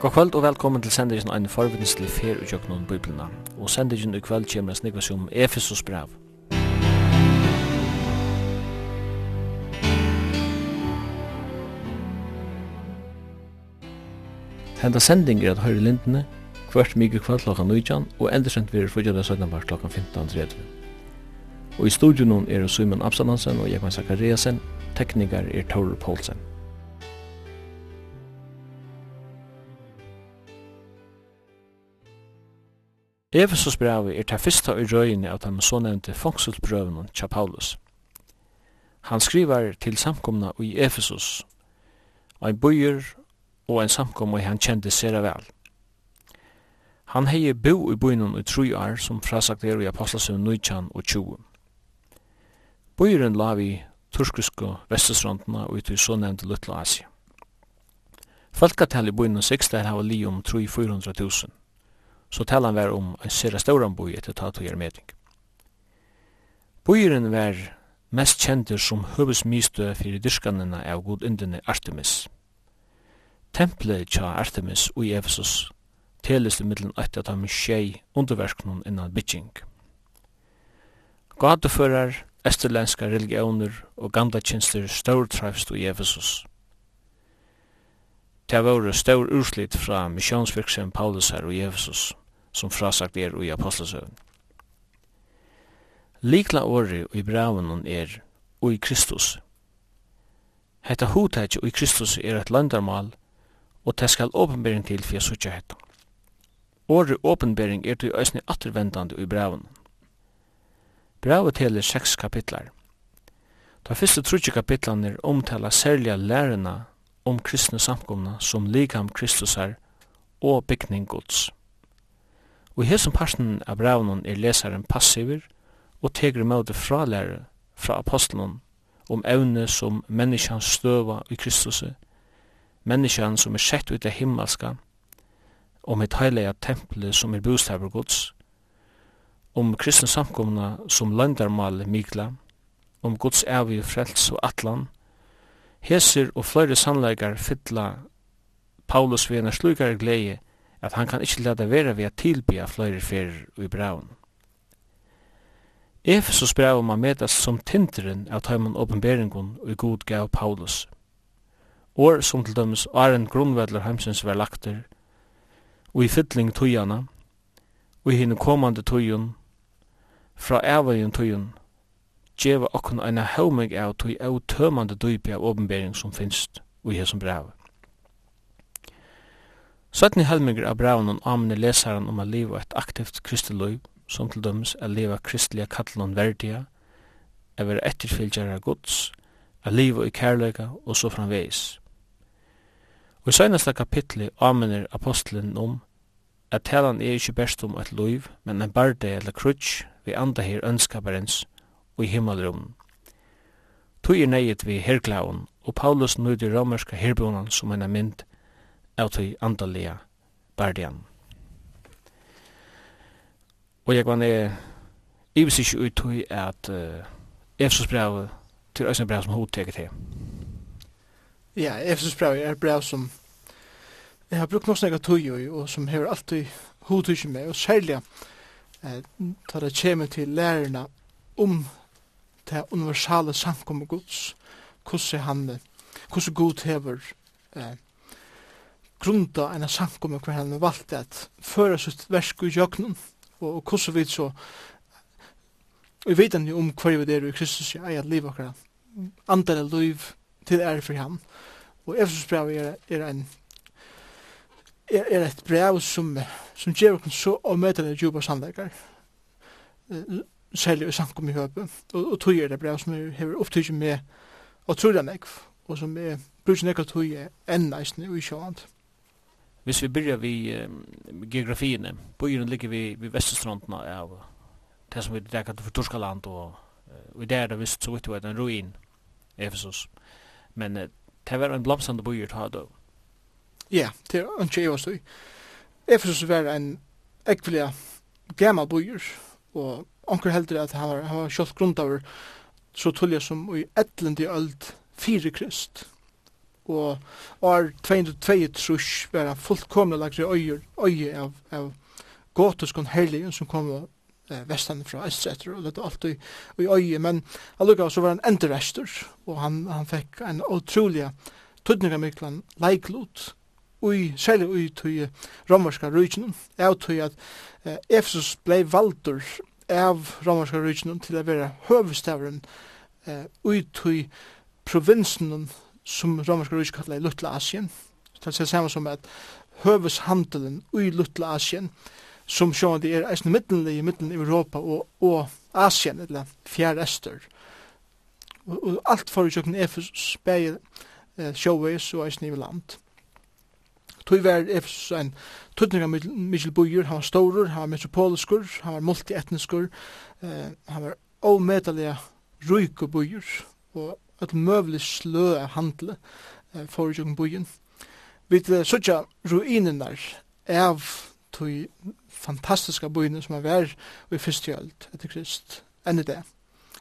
God kvöld og velkommen til sendingen Ein forvittneslig fer og kjøkken biblina. Og sendingen i kvöld kommer snigva som Efesos brev. Henda sending er at høyre lindene, hvert mykje kvöld klokka 19 og endersendt vi er fyrir 17 bar klokka 15.30. Og i studion er Simon Absalonsen og Jekman Zakariasen, teknikar er Tore Poulsen. Efesus brevet er ta fyrsta i røyene av dem de sånevnte fangselbrøvene tja Paulus. Han skriver til samkomna i Efesus, ein bøyer og ein samkomna han kjente sera vel. Han hei bo i bøynen i tru år som frasagt er i Apostelsen 19 og 20. Bøyeren la vi turskiske vestestrandene og ut i sånevnte Lutla Asia. Folkatallet i bøynen 6 der hava li om 3-400 000 så talan var om en sera stauran boi etter to meding. Boiren var mest kjentur som høvesmystø fyrir dyrskanina av godindene Artemis. Templet tja Artemis ui Efesus telist i middelen eit at han skjei underverknun innan bygging. Gadeførar, esterlenska religioner og gamla tjenester større trefst Efesus. Det var stor urslit fra missionsvirksomheten Paulus her og Jesus, som frasagt er i apostelsøvn. Likla åri i braven er «Ui Kristus». Hetta hudtætje «Ui Kristus» er et landarmal, og det skal åpenbering til for jeg sutja hetta. Åri åpenbering er til æsni attervendande i braven. Brauet teler seks kapitlar. Da fyrste trutje kapitlan er omtala særliga lærerna om kristne samkomna som likam Kristusar og byggning gods. Og i hesson parten av braunen er lesaren passiver og tegur møte fralære fra apostelen om evne som menneskjan støva i Kristus, menneskjan som er sett ut av himmelska, om et heilega tempelet som er bostaver gods, om kristne samkomna som landarmal mikla, om gods evig frels og atlan, Heser og flere sannleikar fylla Paulus ved en slukare glede at han kan ikkje lade vera ved at tilbya flere ferir i braun. Efesus braun man metas som tinderen av tøymon åpenberingun og god gav Paulus. Or som til dømes aren grunnvedler heimsins var lagter, og i fytling tøyana, og i hinne komande tøyun, fra avøyen tøyun, djeva okkun eina haumig av tui av tømande dypi av åpenbering som finst og i hesum brev. Søtni helmingur av brevnum amne lesaren om a liva et aktivt kristeløy, som til dømes a liva kristelige kallon verdia, a vera etterfylgjara gods, a liva i kærleika og så framveis. Og i søgnasta kapitli amener apostelen om at talan er ikkje best om et loiv, men en barde eller krutsk vi anda her ønskaparens og i himmelrum. Tui er neiet vi herklaun, og Paulus nøyde romerska herbonan som en mynd av tui andalega bardian. Og jeg vann er ivis ikke ut tui at uh, Efsos brev til Øysen brev som hodteget til. Ja, Efsos brev er brev som jeg har brukt noe nek tui og, som hever alltid hodteget med, og særlig eh, tar det kjemi til lærerna om det universale samkommet Guds, hvordan han, hvordan Gud hever eh, grunda en samkomme hver han valgte at føre sitt versk i jøknen, og, og hvordan vi så Vi vet han jo om hver vi er i Kristus i eget liv akkurat. andre liv til ære for ham. Og Efesus brev er, er en er, er et brev som, som gjør oss så omøtende djupa sannleikar særlig i sankum i høpe, og, og tog er det brev som jeg har opptykket med og tror det nekv, og som er bruker nekv tog er enn næsten og ikke annet. Hvis vi byrjar vi um, geografiene, byen ligger vi ved vestestrandene av det som vi rekker til for Torskaland, og, og i det er det visst så vidt det en ruin, Efesus. Men uh, det var en blomstrande byer til Hadov. Ja, det er en jeg også. Efesus var en ekvelig gammal byer, og onker heldur at han var kjølt grundaver så tullja som i etlendi öld fyrir krist. Og år 202 trus vera fullkomna lagt i øye av, av gotiskon herligen som kom eh, vestan fra Estretter og dette alt i, i øye men allukka så var han enderester og han, han fikk en utrolig tudningamiklan leiklot ui, særlig ui tui romerska rujtjen, av tui at eh, Efesus blei valdur av romerska ryggen til å være høvestavren eh, ut i provinsen som romerska ryggen kallar i Lutla Asien. Det er samme som at høveshandelen i Lutla Asien som sjående er eisen middenlig i midden i Europa og, og Asien, eller fjerde ester. Og, og alt for i kjøkken Efes, Beie, eh, sjåveis og eisen i land. Tøy var Efesus en tøtninga Michel Bujur, han var storur, han var metropoliskur, han var multietniskur, eh, han var omedaliga rujk og bujur, og et møvlig slø av handle eh, for jungen bujen. Vi eh, sutja ruinenar av tøy fantastiska bujene som er vær i fyrste etter Krist, enn i det.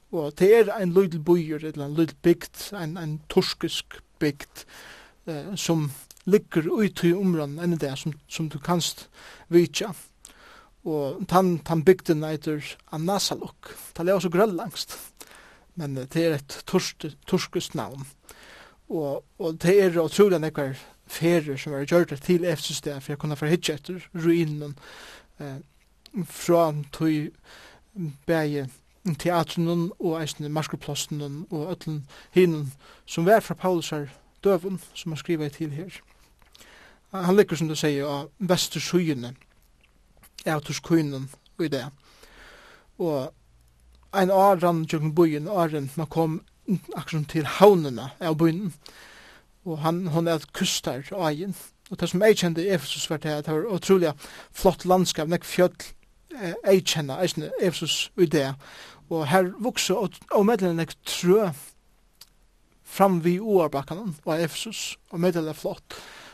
Og det er en lydel bujur, eller en lydel bygd, en, en torskisk bygd, eh, som ligger ut i områden enn det som, som du kanst vitja. Og tan, tann bygden eitur Anasalok. Det er også grøllangst. men det er et torsk, torskust navn. Og, og det er utrolig nekkar ferer som er gjørt til Efsustea for å kunne forhitje etter ruinen eh, fra tog bæge teatren og eisen marskerplassen og ötlen hinen som var fra Paulusar døven som han skriva til her han ligger som du sier av vestersøyene av turskuinen og i det. Og ein åren tjøkken byen åren man kom akkurat til havnene av byen. Og han hon er et kustar av egen. Og det som jeg kjente i Efesus var det det var utrolig flott landskap nek fjöll jeg kjenne eisne Efesus og i det. Og her vokser og medlemmer nek trø fram vi oarbakkanen og Efesus og medlemmer flott. og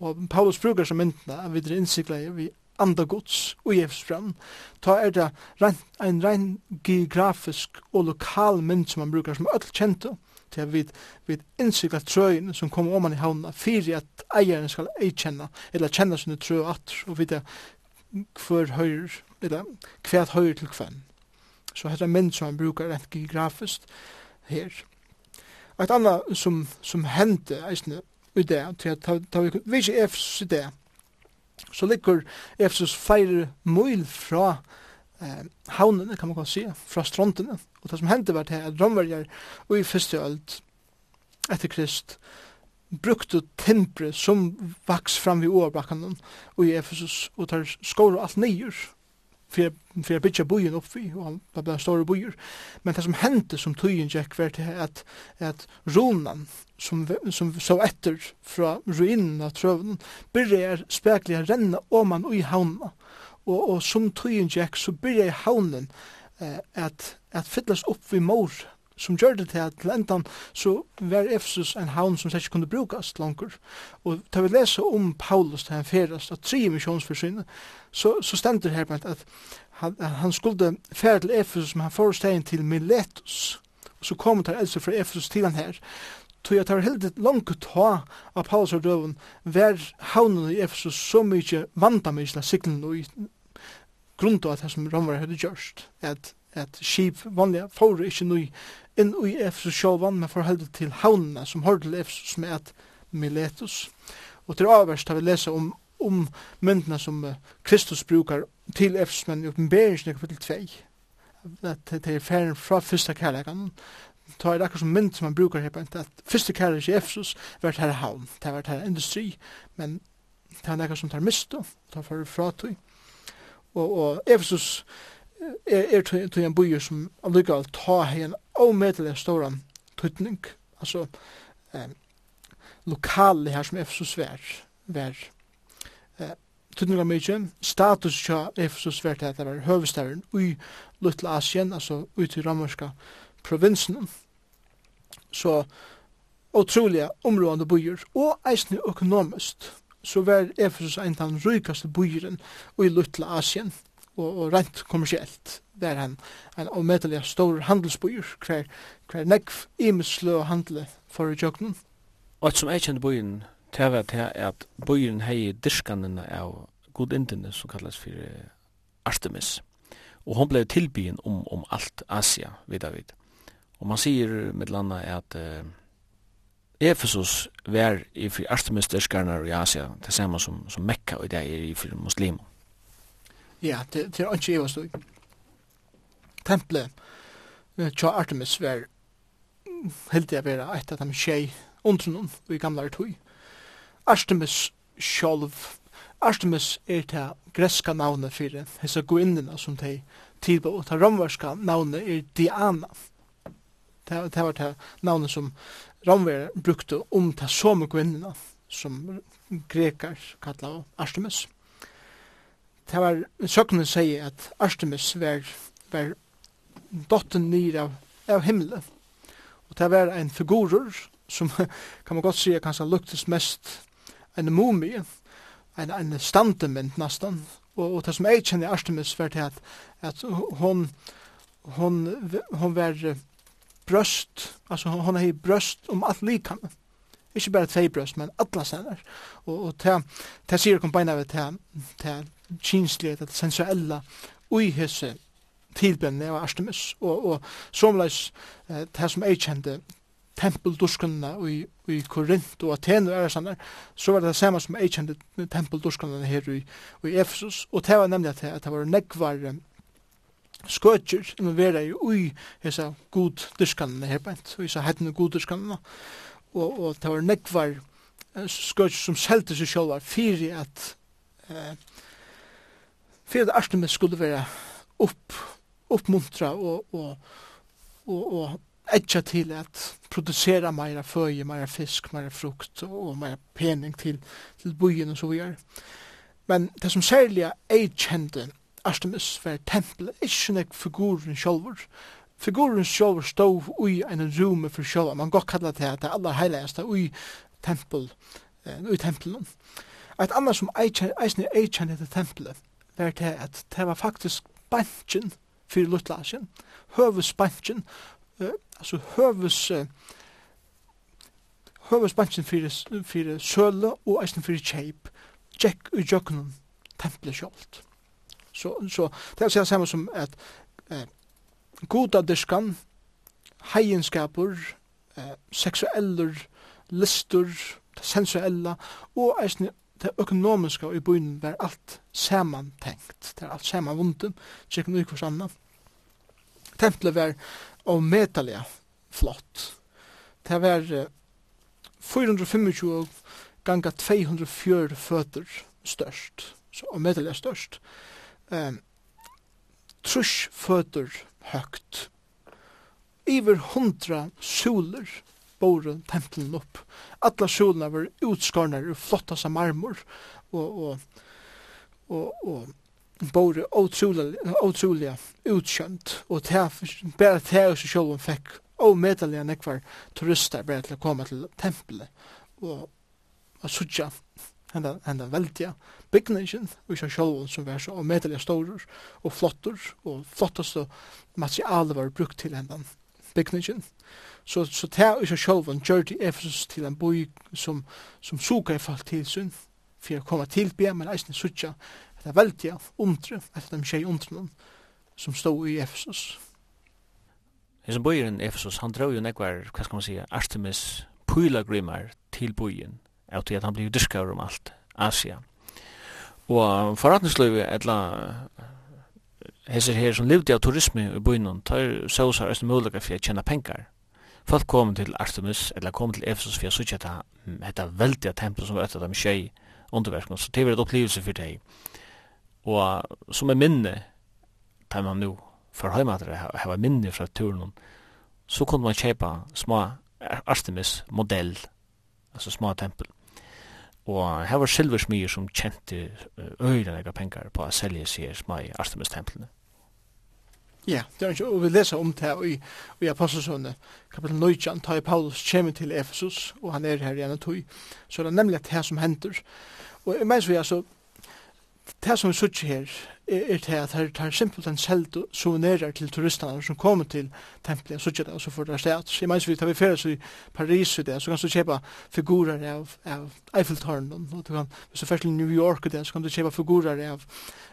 Og Paulus brukar som myndna at vi er innsikla vi anda gods og jefsbrann. Ta er det rein, ein rein geografisk og lokal mynd som man brukar som öll kjento til at vi, vi innsikla trøyen som kommer om man i havna fyrir at eieren skal eikjenna eller kjenna trø trøy atter og vite hver høyr eller hver høyr til kvann. Så hetta mynd som man brukar rent geografisk her. Et annet som, som hendte eisne i det, til at ta vi vise Efesus i det, så ligger Efesus flere mil fra eh, havnene, kan man kan si, fra strontene. Og det som hendte var til at romverger og i første ølt etter Krist brukte timpre som vaks fram i overbakken og i Efesus og tar skår og alt nyer för för att bygga bojen oppi, og han var blant stora bojer. Men det som hände som tøyen gick var til at, at ronan som, som så efter fra ruinen av trøvnen, byrjar speklig å renne åman ui havna. Og, og som tøyen gick så börjar havnen eh, at, at fyllas upp vid mor som gjør det til at lentan så var Efesus en havn som ikke kunne brukast langer. Og da vi leser om Paulus til han ferast av tre misjonsforsynet, så, så stender her på at, at han, han skulle fære til Efesus, men han foresteg til Miletus. Og så kom det eldste fra Efesus til han her. Tog at tar helt helt langt ta av Paulus og døven, hver havnen i Efesus så mye vandamisla siklen og i grunn til at det som Ramvar hadde gjørst, at at skip vanliga får ikkje nú inn i Efesus sjálvan, men forheldu til havnene som hørte til Efesus med at Miletus. Og til avverst har vi lesa om om myndene som Kristus brukar til Efesmen i oppenberingen kapitel 2. At det er ferien fra første kærlegan. Ta er akkur som mynd som man brukar her, at første kærlegan i Efesus var her havn, det var her industri, men det er akkurat som tar mist, tar for fratøy. Og, og Efesus er, er til en byer som allikevel ta hei en avmedelig stor tøytning, altså eh, lokale her som Efesus var, vær tydninga mykje, status tja Efesus vært at det var høvestavren ui Lutla Asien, altså ui til Ramarska provinsen. Så utroliga områdande byer, og eisne økonomist, så var Efesus ein av den rykaste bojeren ui Lutla Asien, og, og rent kommersielt er han en omedelig stor handelsbyer, hver, hver nekv imeslø handle for i jøgnen. Og som jeg kjente bojeren, det var det at bøyen hei diskanene av godindene som kallas for Artemis. Og hon blei tilbyen om, om alt Asia, vid David. Og man sier med landa at uh, Efesus var i fri Artemis diskarnar i Asia, det samme som, som Mekka og det er i fri muslimer. Ja, det, det er ikke jeg var stod. Tempelet tja Artemis var heldig å være et av de tjei undrunnen i gamla tøy. Artemis sjálv. Artemis er ta greska navnet fyrir hessa guinnina som tei tilbå, og det romverska navnet er Diana. Det, ta var ta navnet som romver brukte om ta som guinnina som grekar kallar Artemis. Det var søkne seg at Artemis var, var dotten nir av, av himmelen. Og det var en figurer som kan man godt sige kanskje luktes mest en mumie, en, en standement nästan. Och, och det som jag känner Artemis var det att, att hon, hon, hon var bröst, alltså hon har bröst om allt likam. Ikke bare tvei brøst, men alla stender. Og, og det, det sier kompeina ved det, det kinslige, det sensuella, ui hese tilbendene av Artemis. Og, og somleis, det som jeg kjente tempelduskunna i, i Korint og Aten og Arasanar, så var det det samme som jeg kjente tempelduskunna her i, i Efesus, og det var nemlig at det, at det var nekvar skøtjer involvera i ui hesa god duskunna her bænt, og hesa hettene god duskunna, og, og det var nekvar skøtjer som selte seg sjálvar fyrir at eh, fyrir at Artemis skulle være upp, uppmuntra og, og, og, og etja til at producera meira føje, meira fisk, meira frukt og meira pening til, til byen og så vidare. Men det som særlig jeg kjente Artemis var tempelet, ikke nek figuren sjolver. Figuren sjolver stod ui en rume for sjolver, man godt kallar det at det aller heiligste ui tempel, ui tempelen. Et annet som eisne jeg kjente til tempelet, var det at det var faktisk bantjen fyrir Lutlasjen, høvesbanken altså høves høves bansjen fyrir, fyrir søle og eisen fyrir kjeip tjekk i jøkkenen tempelet sjålt. Så, så det er samme som at eh, goda diskan, heienskaper, eh, seksueller, listur, det sensuella, og eisen det økonomiska i byen var alt samantenkt. Det er alt samanvunden, tjekken ut hos anna Tempelet var ometaliga flott. Det var 425 ganga 204 føtter størst. Så ometaliga størst. Um, trush føtter høgt. Iver hundra soler bore tempelen opp. Alla solene var utskarnar i flottast av marmor og, og, og, og både otroliga utkjönt og bare til oss selv om fikk og medelige nekvar turister bare til å komme til tempelet og og sutja henda, henda veldiga bygningen og ikke selv som var så og medelige storer og flottor og flottaste materialer var brukt til henda bygningen så, så det oss selv om gjør det Efesus til en by som, som suger i fall til sin for å komme til byen men eisen sutja det er veldig omtre, etter de tjei omtrenen som stod i Efesus. Det som bøyer i Efesus, han drar jo nekvar, hva skal man si, Artemis pylagrimar til bøyen, av til at han blir dyrskar om alt Asia. Og forretningsløyve, etla hesser her som levde av turisme i bøyen, tar sausar eisne mulighet for å tjene penger. Folk kom til Artemis, eller kom til Efesus for å sutja dette, dette veldige tempel som var etter dem tjei underverkene, så det var et opplevelse for deg og som er minne tar man nu for har hava minne fra turen så kunne man kjøpa små Artemis modell altså små tempel og her var silversmyer som kjente øyne pengar på å selge seg små Artemis templene Ja, det er ikke, og vi leser om det i, i Apostelsønne, kapitel 19, tar Paulus kommer til Efesus, og han er her i en tog, så det er nemlig det som hender. Og jeg mener så, altså, det som vi sier her er, er til at det er simpelt en selv souvenirer til turistene som kommer til tempelet og sier det, og så får det sted. Så jeg mener, vi tar vi ferdes i Paris i det, så kan du kjøpe figurer av, av Eiffeltårnen, og du kan, hvis du først til New York i det, så kan du kjøpe figurer av,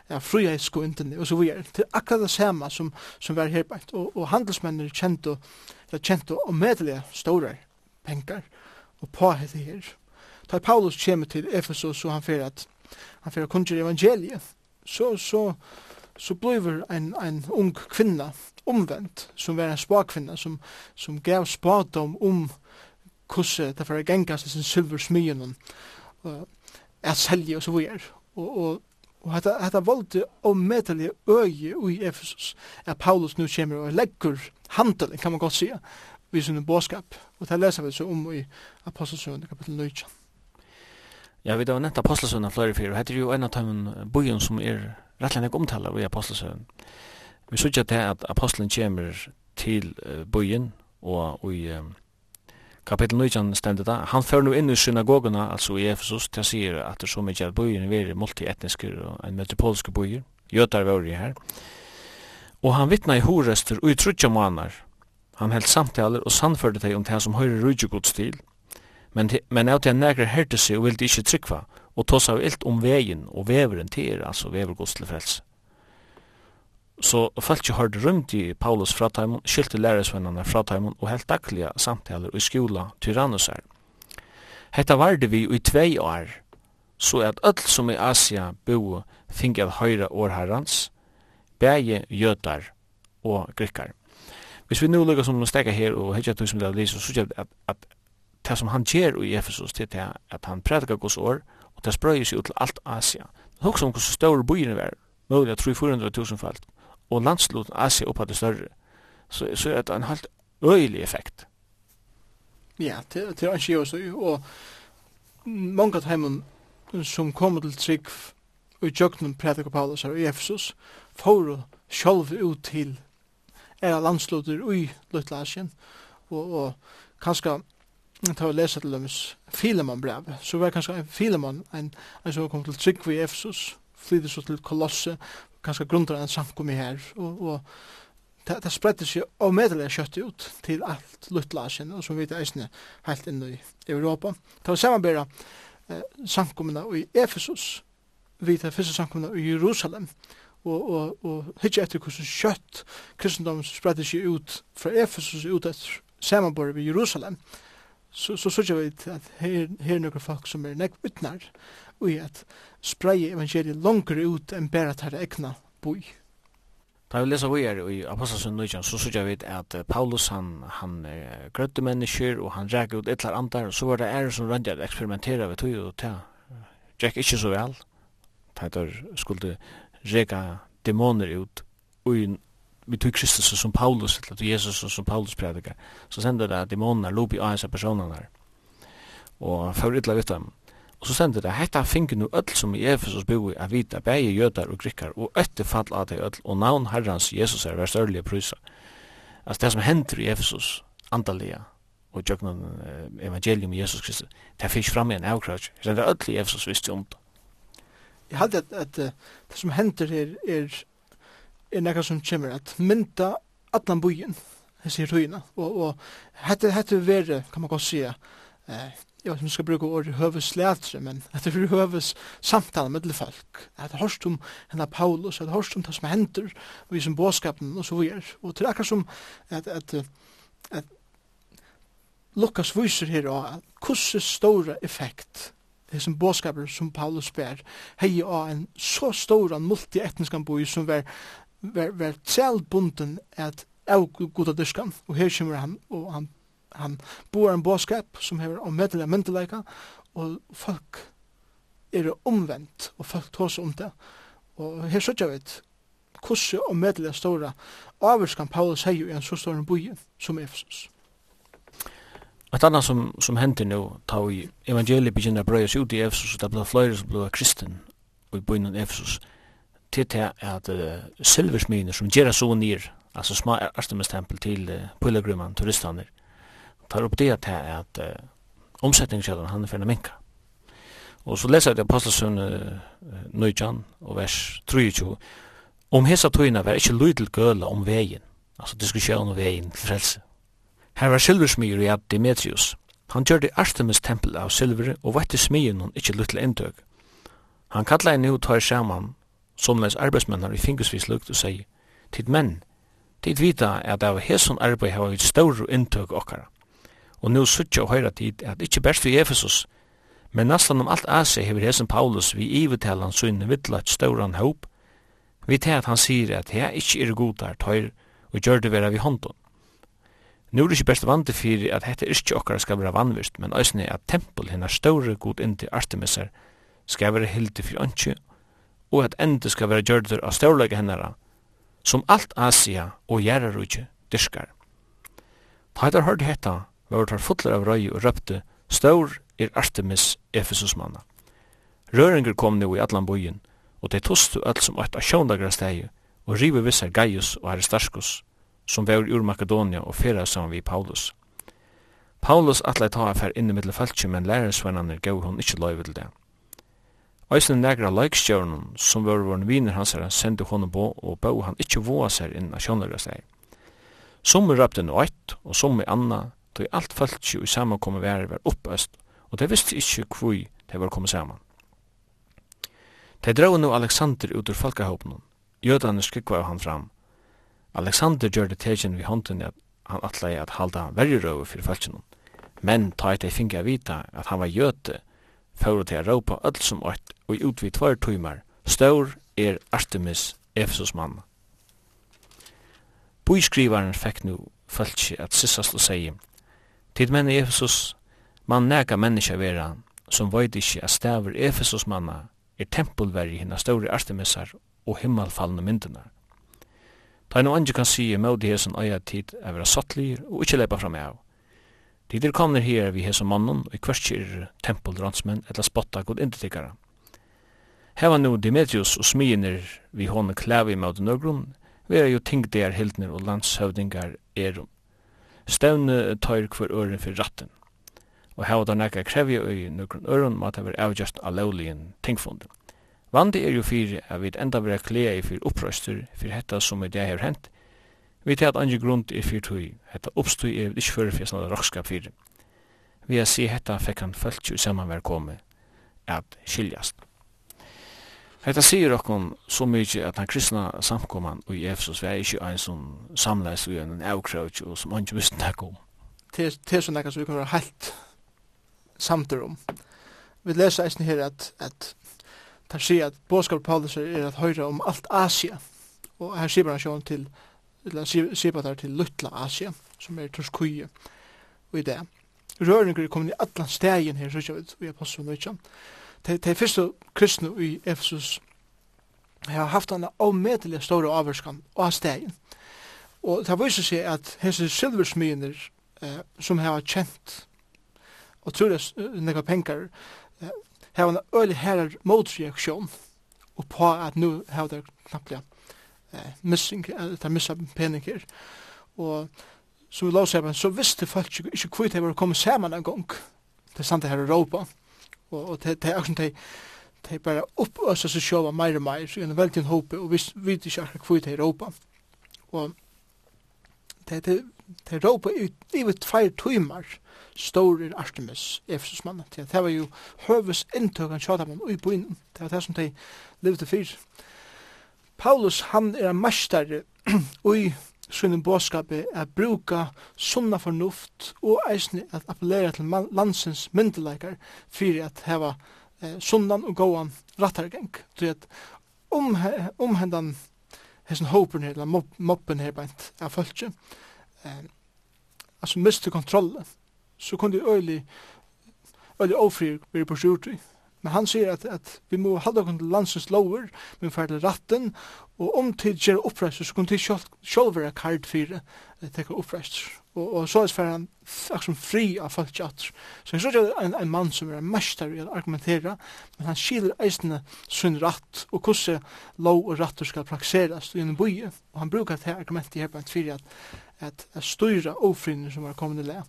av frihetsgående, og så videre. Det er akkurat det samme som, som vi har her på. og, og handelsmennene og, er kjent og medelige store penger, og på hette her. Da Paulus kommer til Efesos, så han fyrir at han fyrir kunngjur evangeliet, så, så, så blir en, en ung kvinna omvendt, som var en spakvinna, som, som gav spadom om hvordan det fyrir gengast i sin silversmyen, og at selje og så videre. Og, og, og hetta, hetta valdi ommedelige øye i Efesus, er Paulus nu kommer og legger handelen, kan man godt sige, vi sinne boskap. Og det leser vi så om i Apostelsøvende kapitel 9. Ja, vi har nett apostelsøvn av flere fyrir, og er jo en av de bojen som er rettelig ikke omtala vi apostelsøvn. Vi sørger til at apostelen kommer til bojen, og i kapitel 19 stendet det, han fører nå inn i synagogene, altså i Efesus, til å si at det er så mykje at bojen er multietniske og en metropoliske bojer, jøtar var det her. Og han vittna i horester og i trutja måneder. Han held samtaler og sannførte deg om det som høyre rujegudsstil, og men, men av til en negre hørte seg og ville ikke trykva, og tås av ilt om vegin og veveren til er, altså vevergods til frelse. Så folk har rundt i Paulus fra Taimon, skilte lærersvennerne fra Taimon og helt daglige samtaler i skola tyrannosar. Hetta var det vi i tvei år, så at öll som i Asia bo finge at høyra årherrans, bæge jøtar og grikkar. Hvis vi nu lukkar som å stekka her og hekja tog som det er så kjøpt at, at det som han gjør i Efesus, det er at han prædikar Guds år, og det sprøyer seg ut til alt Asia. Det er også om hvordan større byen var, mulig at 300-400.000 falt, og landslut Asia oppa det større. Så, så er det en helt øyelig effekt. Ja, det, det er ikke også, og mange av dem som kommer til trygg og jøgnen prædikar Paulus her i Efesus, får sjálv ut til era landslutter i Lutlasien, og, og kanskje Jeg tar og leser til dømes Filemon-brev. Så var kanskje Filemon, en, en som kom til Trygg i Efesus, flyttet så til Kolosse, kanskje grunnar en samkomi her, og, og det, det spredde seg og medelig kjøttet ut til alt Lutlasjen, og som vi vet eisne helt inn i Europa. Det var samarbeida eh, samkommene i Efesus, vi vet første samkommene i Jerusalem, og, og, og hitje etter hvordan kjøtt kristendom spredde seg ut fra Efesus ut etter samarbeid i Jerusalem, og så så så vi at her her nokre folk som er nekk vitnar og at spreie evangeliet longer ut enn bare at her egna boi. Da vi leser vi er i Apostelsen Nøyjan, så sier vi at Paulus han, han grøtte mennesker, og han reker ut etlar andar, og så var det ære som rønte at eksperimentera ved tog, og ta, gikk ikke så vel. Det skulle reka dæmoner ut, og vi tog Kristus som Paulus, eller tog Jesus som Paulus predikar, så sender det dæmoner lop i av personene her, og fyrir ytla vitt dem. Og så sender det, hetta fingur nu öll som i Efesus boi a vita, bægi jötar og grikkar, og ötti fall av det öll, og navn herrans Jesus er verst ørlige prysa. Altså det som hender i Efesus, andalega, og jöknan eh, evangelium i Jesus Kristus, det fyrir fram i en avkrautsk, det er öll i Efesus visst om det. Jeg hadde at, at, det som hender her er er nekka som kommer at mynda allan byen, sier tøyina, og, og hette, hette vere, kan man godt sige, eh, ja, som skal bruka ordet høves lætre, men at det er høves samtale med folk. At det hørst om henne Paulus, at det hørst om det som hender, og vi som båskapen, og så videre. Og til akkurat som at, at, at, at Lukas viser her av hvordan store effekt det som båskaper som Paulus ber hei av en så stor multietniskan boi som var var, var trælbunden at av goda dyrskan, og her kommer han, og han, han bor en båskap som hever om medelig myndeleika, og folk er omvendt, og folk tås om det. Og her sørger vit hvordan og medelig stora avvurskan Paulus heier i en så stor boi som Efesus. Et annet som, som henter nå, ta vi evangeliet begynner å brøyes ut i Efesus, og det blir flere som blir kristen i byen Efesus til til at uh, silversminer som gjør så nir, altså små arstemestempel til uh, pilgrimen, turistene, tar opp det til at uh, omsetningskjødene han er ferdig minka. Og så leser jeg til Apostelsøn uh, Nøyjan og vers 23, om hesa tøyna var ikkje lydel gøla om vegin, altså diskusjon om vegin til frelse. Her var silversmyr i Demetrius. Han gjør Artemis tempel av silver og vette smyen hon ikkje lyttel inntøk. Han kallar en nu her saman som les arbeidsmennar i fingersvis lukt og sier, tid menn, tid vita at av hesson arbeid hava vi større inntøk okkara. Og nu suttja og høyra tid at ikkje berst vi Efesus, men nastan om alt Asi hever hesson Paulus vi ivetala sunne vidla et stauran håp, vi tar at han sier at hea ikkje er godar tøyr og gjør det vera vi håndon. Nu er det ikke best vant fyrir at hette ikkje okkar skal vera vannvist, men òsne at tempel hinnar større god inntil Artemisar skal vera hildi fyrir ønskje, og at endur skal vera gjørður av størleika hennara, som alt Asia og Gjerrarudje dyrskar. Ta heitar hørt hetta, var tar fotlar av røy og røpte, Stor er Artemis Efesusmanna. Røringer kom nu i allan bojen, og de tostu öll som ætta sjóndagra stegi, og rive vissar Gaius og Aristarkus, som var ur Makedonia og fyrra saman vi Paulus. Paulus atlai ta affær inni mittel falskjum, men lærersvennaner gav hon ikkje loiv til det. Eisne negra leikstjørnum som var vår viner hans herre sendte honom på og bøg han ikkje våa seg inn av kjønnerga steg. Som er røpte noe eit, og som er anna, tog alt følt i samankommet vær var oppøst, og det visste ikkje kvui det var kommet saman. De drar nu Alexander ut ur folkahåpen. Jødane skikva han fram. Alexander gjør det tegjen vi hånden at han atlei at halda verri røy fyrir falskjennom. Men ta eit ei finga vita at han var jøte, fyrir til að råpa öll som ått og ut við tvær tøymar, stór er Artemis Efesus mann. Búiskrivaren fekk nu fölkje at sissast og segi, Tid menn Efesus, man nega menneska vera, som veit ikkje at stavur Efesus manna er tempelveri hinna stóri Artemisar og himmalfallna myndunar. Ta no angi kan sige mødi hesson eia tid er vera sattlir og ikkje leipa fram av. Tid er kommer her vi hesa mannen, og i kvarskir tempeldransmenn, etla spotta god indetikara. Heva nu Demetrius og smyiner vi hånd klævi i nøgrun, vi er jo tingdegar hildner og landshøvdingar erum. Stevne tøyr kvar øren for ratten. Og heva da nekka krevja i nøgrun øren, mat hever avgjørst alauligen tingfunden. Vandi er jo fyrir at vi enda vera klea i fyrir opprøyster fyrir hetta som er det her hent, Vi tar at andre grunn er fyrir tui, hetta oppstui er ikke fyrir fyrir fyrir rockskap fyrir. Vi har si hetta fekk han følt jo fölkju samanver komi at skiljast. Hetta sier okkon så mykje at han kristna samkoman i Efesus vi er ikke ein som samleis vi en avkrautj og som andre visste nek om. Det er sånn nekka som vi kan være helt samter om. Vi leser eisen her at, at han sier at båskap Paulus er at høyra om alt Asia og her sier han sjån til Asia eller sipa der til Lutla Asia, som er Torskuje, og i det. Røringer er kommet i atlan stegin her, så ikke vet, vi er passet nøytja. De første kristne i Efesus har haft en avmedelig store avvarskan av stegin. Og det viser seg at hese silversmyner eh, som har kjent og tror det nekka penger eh, har en øylig herrar motreaksjon og på at nu har det knapplega eh, missing, eller de missa peninger. Og så vi lov seg, så visste folk ikke ikke hvor de var kommet sammen en gang. til er sant det her Europa. Og, og det er akkurat de, de bare oppøser seg selv mer og mer, så er det veldig en håpe, og vi vet ikke akkurat hvor de er Europa. Og det er det råpa i vi tveir tøymar stórir Artemis Efesus mann. Det var jo høves inntøkan tjata mann ui bøynum. Det var det som de levde fyrir. Paulus han er en mestare i sunnum bådskapi er bruka sunna fornuft og eisne at appellera til landsins myndelækar fyrir at heva eh, sunnan og góan rattargeng. Så at om, om hendan hessen håpen her, eller moppen her beint av fölkje, eh, altså mistu kontrollen, så kunne det øylig, øylig ofri veri på sjurtri, Men han sier at, at vi må halda okkur til landsens lover, men fer til ratten, og om tid gjer oppreist, så kunne tid sjálf, sjálf vera kard fyrir eh, teka oppreist. Og, og så er fer han akkur fri av folk jatt. Så han sier en, en mann som er mestar i å argumentera, men han skiler eisne sunn ratt, og hvordan lov og rattur skal prakseras i en boi, og han brukar det argumentet her på en fyrir at at, at styra ofrinner som er kommende le.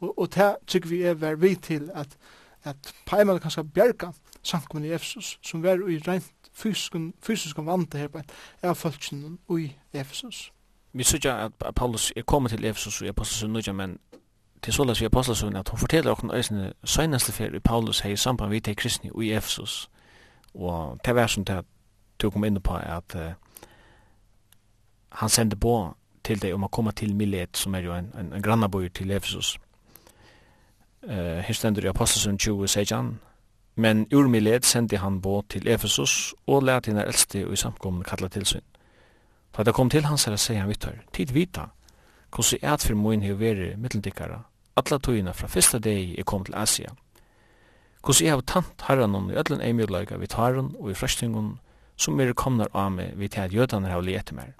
Og, og det tykker vi er vi til at, at på en måte kan skal bjerga samkommun i Efesus, som var i rent fysiskon vante her på av folksynnen i Efesus. Vi sykja at Paulus er kommet til Efesus og apostelsen nødja, men til såleis vi apostelsen at hun forteller okken øysene søgnaste fer i Paulus hei samband vi til kristni i Efesus. Og det var som det du kom inn på at uh, han sendte på til deg om å komme til Milet, som er jo en, en, en grannabøy til Efesus. Uh, her stender i Apostles 20, sier han, Men ur Milet sendte han båt til Efesus og lærte henne eldste og i samkommen kalla tilsyn. Da det kom til hans herre, sier han vittar, tid vita, hvordan jeg for moin hei veri middeldikkere, alle tøyina fra fyrsta dag jeg kom til Asia. Hvordan er har tant herran i ødlen ei vi tarun og i frøstingen som er komnar av meg vid til at jødene har liet til meg.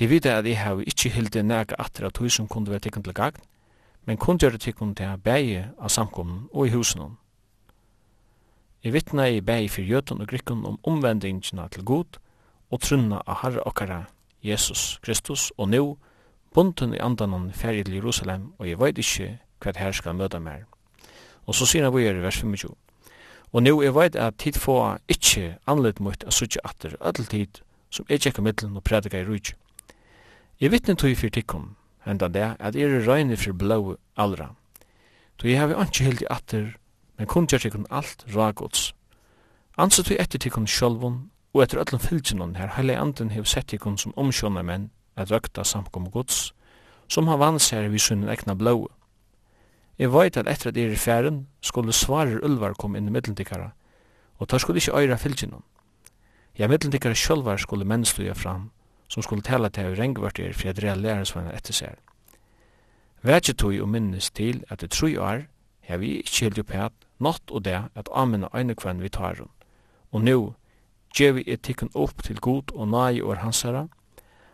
Vita at jeg har ikkje hildi nega atra tøy som kunne være tikkun til gagn, men kunne gjøre tikkun til bægi av samkommen og i husen Jeg vittna i bæg for jøtun og grikkun om omvendingina til god og trunna av Herre okkara, Jesus Kristus, og nu, bunden i andanon ferri til Jerusalem, og jeg veit ikkje hva her skal møta mer. Og så sier han vi er i vers 25. Og nu jeg veit at tid få ikkje anleit mot a suttje atter öll tid som jeg tjekka middelen og predika i rujtje. Jeg vittne tog fyrir tikkum, enda det at jeg er røyne fyrir blå allra. Tog jeg hef ikke hildi atter men kun gjør tikkun alt ragods. Ansa vi etter tikkun sjolvun, og etter öllum fylgjennom her heile anden hef sett tikkun som omsjona menn at røkta samkom gods, som har vann seg vi sunnen ekna blåu. Jeg veit at etter at er i færen skulle svarer ulvar kom inn i middeldikkara, og tar skulle ikkje øyra fylgjennom. Ja, middeldikkara sjolvar skulle menn stuja fram, som skulle tala til hver rengvart er for at rea lærersvenna etter seg. Vætje tog og minnes til at det tru år, har vi ikkje helt opphæt natt og det at amena eine kvann vi tar Og nu, djevi er tikkun opp til god og nai og hansara, hans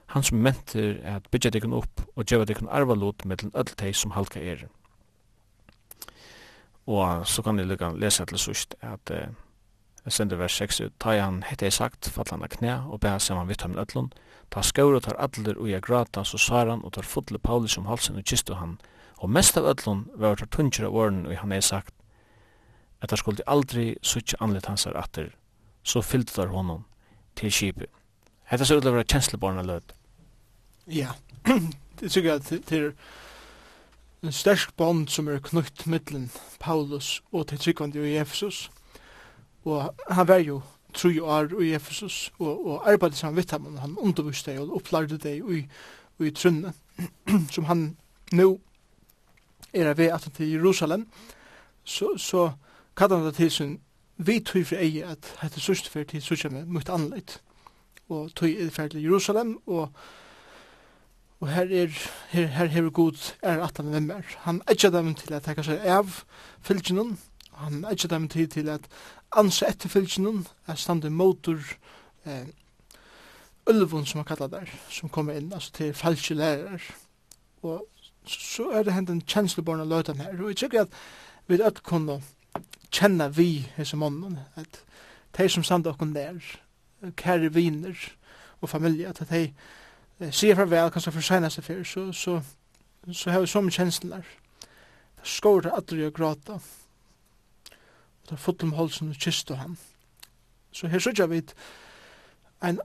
han som mentir at bytja tikkun opp og djeva tikkun arvalot mellom öll tei som halka er. Og så kan jeg lukka lesa til sust at eh, Jeg sender vers 6 ut. Ta han hette jeg sagt, fall han av knæ, og bæ saman vitt ham løtlun. Ta skaur og tar adler og jeg grata, så svar han og tar fotle Paulus om halsen og kistu han. Og mest av øtlun var tar tunger av åren og han hei sagt, at han skulle aldri suttje anlet hansar atter, så fyllte der honom til kipet. Hetta ser ut til å være kjenslebarna lød. Ja, det tykker jeg til, til en stersk bond som er knutt mittlen Paulus og til tryggvandi i Efesus. Og han var jo tru år i Efesus og, og arbeidde sammen vitt ham, han underviste deg og opplarde deg i, i trunne, som han nå er ved at til Jerusalem, så, så kallar det til sin vi tog for eie at hette sørste fyrir til sørste med mye anleit. Og tog er fyrir til Jerusalem, og, og her er her, her hever god er at han vemmer. Han etja dem til at hekka seg av fylgjenen, han etja dem til, til at ansa etter fylgjenen, er stande motor eh, ulvun som han kallar der, som kommer inn, altså til falske lærer. Og så er det hendt en kjensleborn av løytan her, og jeg tykker at vi er at kunne kjenna vi hese månen, at de som standa okkur der, kære viner og familie, at de sier farvel, kanskje for seneste fyr, så, så, så har vi så mye kjenslen der. Da skår til aldri og gråta, og da fått om holsen og kysste han. Så her sørger vi en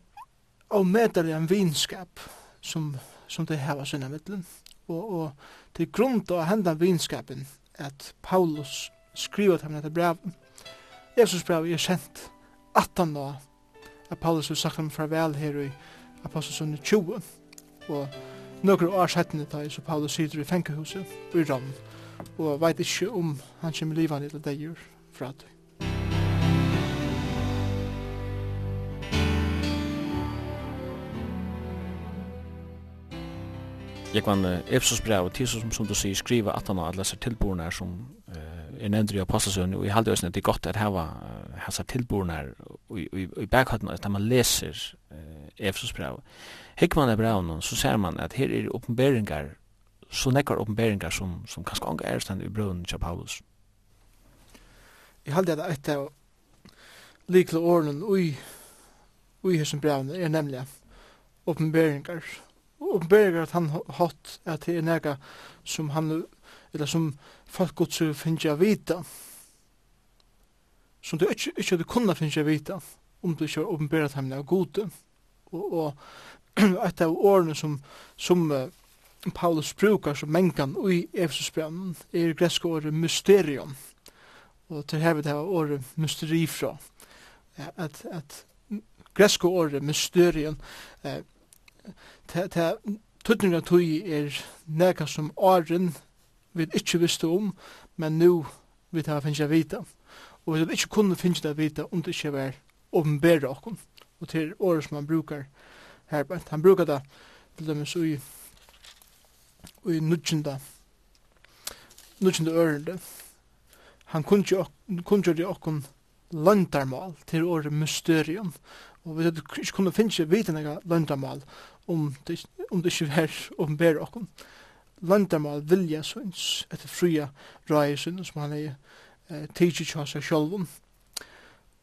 avmedelig en vinskap som, som de har sinne middelen, og, og til grunn til å henda vinskapen at Paulus skriva til ham dette brev. Jesus brev er kjent at han da at Paulus har sagt ham farvel her i Apostelsunni 20 og nokre år settene da så Paulus sitter i fengehuset i Rom og veit ikke om han kommer livet til gjør fra det. Jeg kan Efsos brev, tisa som, som du sier, skriva at han har leser tilborene som uh, er nevnt i Apostelsøen, og jeg halde også at det er godt at hava hans tilborene i bakhatten at man leser uh, Efsos brev. Hikker man i brev så ser man at her er oppenberingar, så nekkar oppenberingar som, som kanskje anga er stand i brevene til Paulus. Jeg halde at et av likle årene ui, ui hesson brevene er nemlig oppenberingar, oppenberger at han hatt at det er nega som han eller som folk godt så finnes jeg vita. Som du ikke, ikke hadde kunnet finnes jeg vita om du ikke var oppenberger at han er gode og, og et av årene som, som uh, Paulus brukar som mengan i Efesusbrevnen er greska året mysterium og til her vil det året mysteri fra at, at greska året mysterium eh, Tutninga tui er neka som åren vi ikkje visste om, men nu vi tar finnes vita. Og vi tar ikkje kunne vita om det ikkje var åpenbæra okkon. Og til året som han brukar her, han brukar det til dem og i i nudjenda nudjenda ørende. Han kunngjør okkum landarmal til året mysterium. Og vi tar ikkje kunne vita nega landarmal om det, om det ikke var åpenbære okken. Landamal vilja søns etter fria røye sønn som han er eh, tidsi tja seg sjolvun.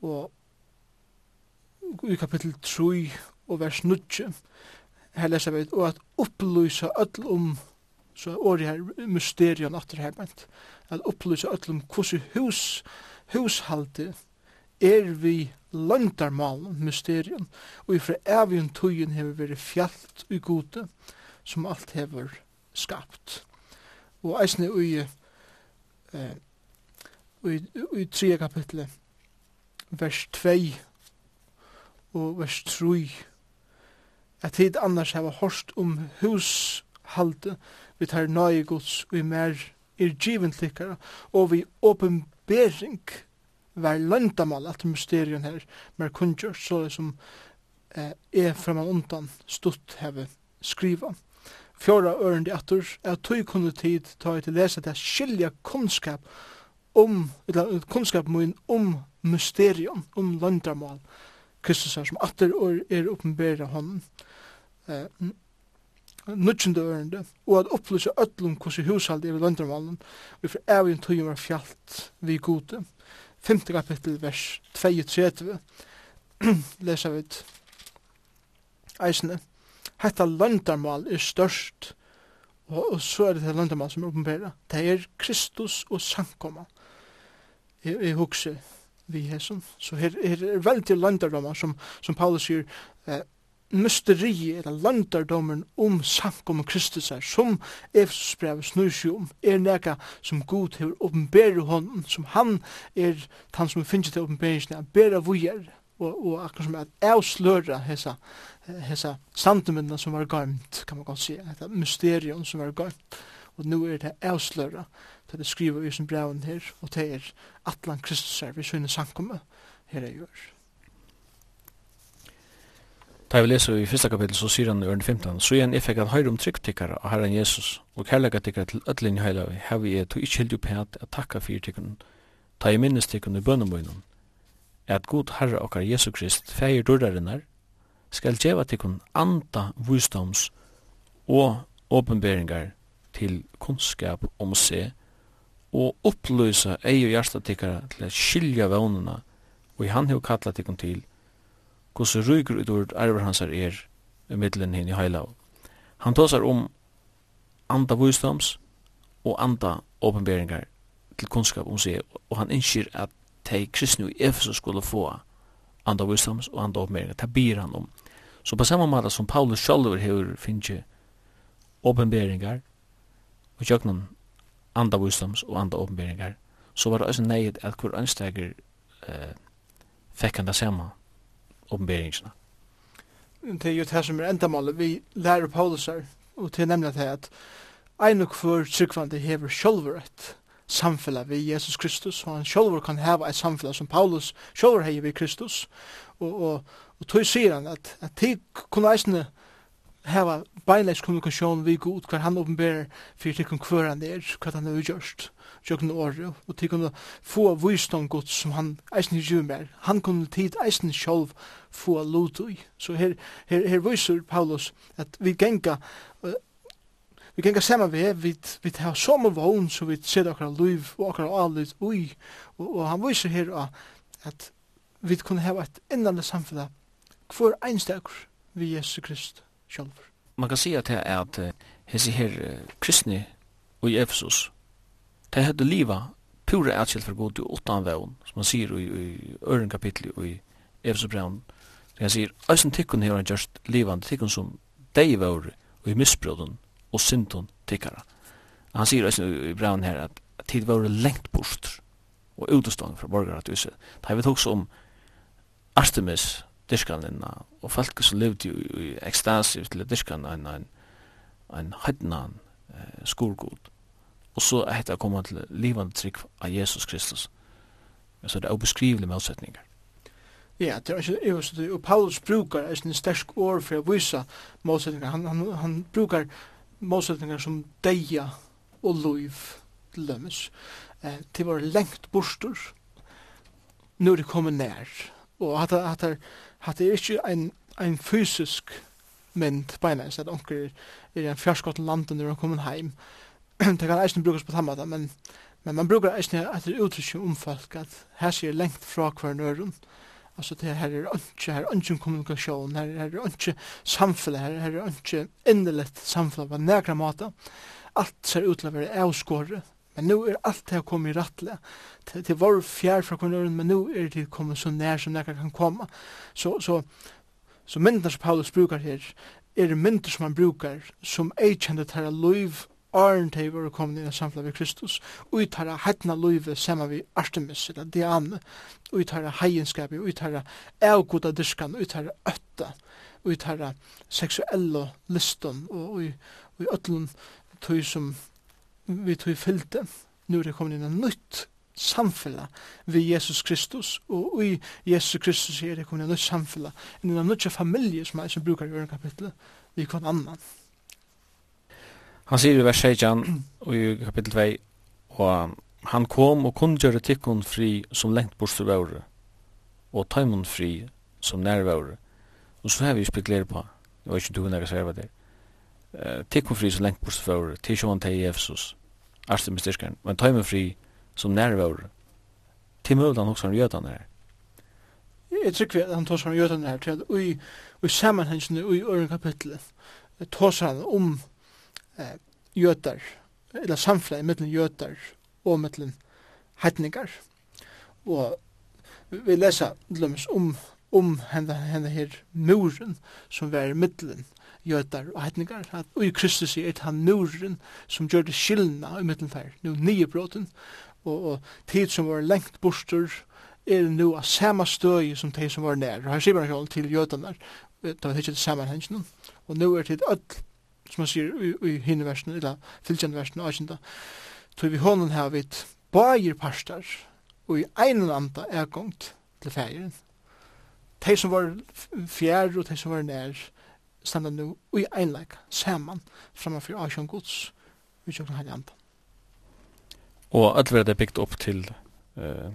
Og i kapittel 3 og vers 9 her leser vi og at opplysa öll om så året her mysterion atter her at opplysa öll om hvordan hus hushaltet er vi løndarmalen, mysterien, og ifra evig tøyen hever veri fjallt i gode, som alt hever skapt. Og eisne ui, eh, ui, ui tre kapitlet, vers 2 og vers 3, at hit annars hava horst om hushalde, vi tar nøye gods, og i mer er giventlikare, og vi åpenbering, var landamal at mysterion her mer kunnkjørt så som eh, er framan undan stutt heve skriva. fjóra øren atur er tøy kunne tid ta til lesa ta skilja kunnskap om, eller kunnskap mun om mysterion, om løndamal Kristus er som atur er, er oppenbera hon Eh, nudgjende ørende, og at upplýsa öllum hvordan hushalde er ved við og for evig tøyum er fjallt vi gode. 5. kapittel, vers 32, lesa vi eisne, Hetta landarmal er størst, og, og så er det det landarmal som er oppenbæra. Det er Kristus og sankoma. Jeg, jeg husker vi hesson. Så her, her er veldig landarmal som, som Paulus sier, eh, mysteriet eller landardommen om samkommen Kristus er, som Efesusbrevet snur seg om, er nega som Gud hever åpenbære hånden, som han er han som finnes til åpenbæringen, han bære vujer, og, og akkur som er avsløra hessa, hessa sandumina som var gømt, kan man godt si, dette mysterium som var gømt, og nu er det avsløre, det er skrivet i sin breven her, og det er atlan Kristus er, vi synes samkommet, her er gjør. Da jeg vil lese i første kapittel, så sier han i ørne 15, så igjen jeg fikk at høyre om tryggtikkere av Herren Jesus, og kærlega tikkere til ødlin i heila har vi er to ikke heldig pæt at takka fyrir tikkene, ta i minnes tikkene i bønnemøynen, er at god Herre okkar Jesu Krist, feir dørdarinnar, skal djeva tikkene anda vusdoms og åpenberingar til kunnskap om se, og opplysa ei og hjertet tikkere til at skilja vannene, og i han hev kalla tikkene til, hvordan ryker ut ord arver hans er i middelen hinn i heilav. Han tåsar om anda vysdoms og anda åpenberingar til kunnskap om seg, og han innskir at de kristne i Efesus skulle få anda vysdoms og anda åpenberingar. Det byr han om. Så på samme måte som Paulus sjálfur hefur finnje åpenberingar og tjøknan anda vysdoms og anda åpenberingar, så var det også neid at hver ansteger eh, fekk han det samme oppenberingsene. Det er jo det som er endamålet. Vi lærer Paulus her, og til nemlig det at ein og hver tryggvande hever sjolver et samfellet ved Jesus Kristus, og han sjolver kan heva et samfellet som Paulus sjolver hever ved Kristus, og, og, og tog sier han at, at de kunne eisne heva beinleis kommunikasjon vi god hver han oppenberer for til hver han er, hva han er gjørst tjøkken året, og til kunne få visdom godt som han eisen i mer. Han kunne tid eisen sjolv få lot i. Så her, her, her viser Paulus at vi genga uh, vi genga saman vi við vi, vi tar som av vogn så vi ser okkar liv og okkar alit ui. Og, og han viser her at, at vi kunne hava et innande samfunn hver einstakur vi Jesu Krist sjolv. Man kan si at her er at hese her kristne og i Efesus det hadde liva pura atskilt for god utan vevn, som man sier i, i ören kapitel i Efesbrevet där han sier, «Eisen tikkun hever han gjørst livande tikkun som deg vår og i missbroden og syndon tikkara.» han sier ösen i brevn her at tid vår lengt bort og utestånd fra borgar at huset det vi tog om Artemis diskanlinna og folk som levde i, i ekstasi til diskanlinna en, en, en, en, eh, skurgod og så er dette kommet til livande trygg av Jesus Kristus. Så det er obeskrivelige målsetninger. Ja, det er ikke øverst, og Paulus brukar er en stersk år for å vise målsetninger. Han, han, han brukar målsetninger som deia og loiv til dømes. Eh, til var lengt borster, nå er det kommet nær. Og at, at, at, at det er ikke en, en fysisk mynd beinleis, at onker er en fjarskott landen når han kommer heim. Eh, det kan eisen brukes på samme men, men man brukar eisen etter uttrykk om folk at her sier lengt fra hver nøren altså det her er ikke her er ikke kommunikasjon her, her er ikke samfunn, her, her er ikke endelig samfunn på nekra måte alt ser ut til å være avskåret Men nu er alt det kommet i rattle. Til, til vår fjær fra kronøren, men nu er det kommet så nær som det kan komme. Så, så, så myndene som Paulus brukar her, er mynd som han brukar, som eikjende tæra loiv Arn til var komin inn i samfunnet ved Kristus, uttara heitna løyve sammen vi Artemis, eller Diane, og heienskapi, uttara avgoda diskan, uttara ötta, uttara seksuella liston, og i, i ötlun tui som vi tog fyllte, nu er det kommet inn i nytt samfella vi Jesus Kristus, og i Jesus Kristus er det kommet inn i nytt samfella, inn i nytt familie som er som brukar i kapitlet, vi kon annan. Han sier i vers 16 og i kapittel 2 og han kom og kunne gjøre tikkun fri som lengt borstur vore og taimun fri som nær vore og så har vi spekulert på jeg vet ikke du når jeg sier det uh, tikkun fri som lengt borstur vore til sjåan til Jesus arste med styrkaren men taimun fri som nær vore til møvdan hos han jødan her. Jeg tror ikke han tar seg om jødan her til at i sammenhengen i øren kapitlet tar seg om eh, jötar, eller samfläg mellan jötar og mellan hettningar. Og vi lesa lums om om henda, henda her muren som var i middelen jötar og hettningar. At, og i Kristus er han muren som gjør det skillna i middelen fær. nu nye bråten og, og tid som var lengt bostur er nu av samme støy som tid som var nær. Og her sier man til jötarna, det var ikke det sammenhengen. Og nu er tid öll som man sier i, i hinne versen, eller fylgjende versen, og kjenta, tog vi hånden her vidt bager parstar, og i einen anda er gongt til fægeren. De som var fjær og de som var nær, standa nu i einleik, saman, framfor Asjon Guds, utjøkken her i anda. Og alt verður byggt upp til eh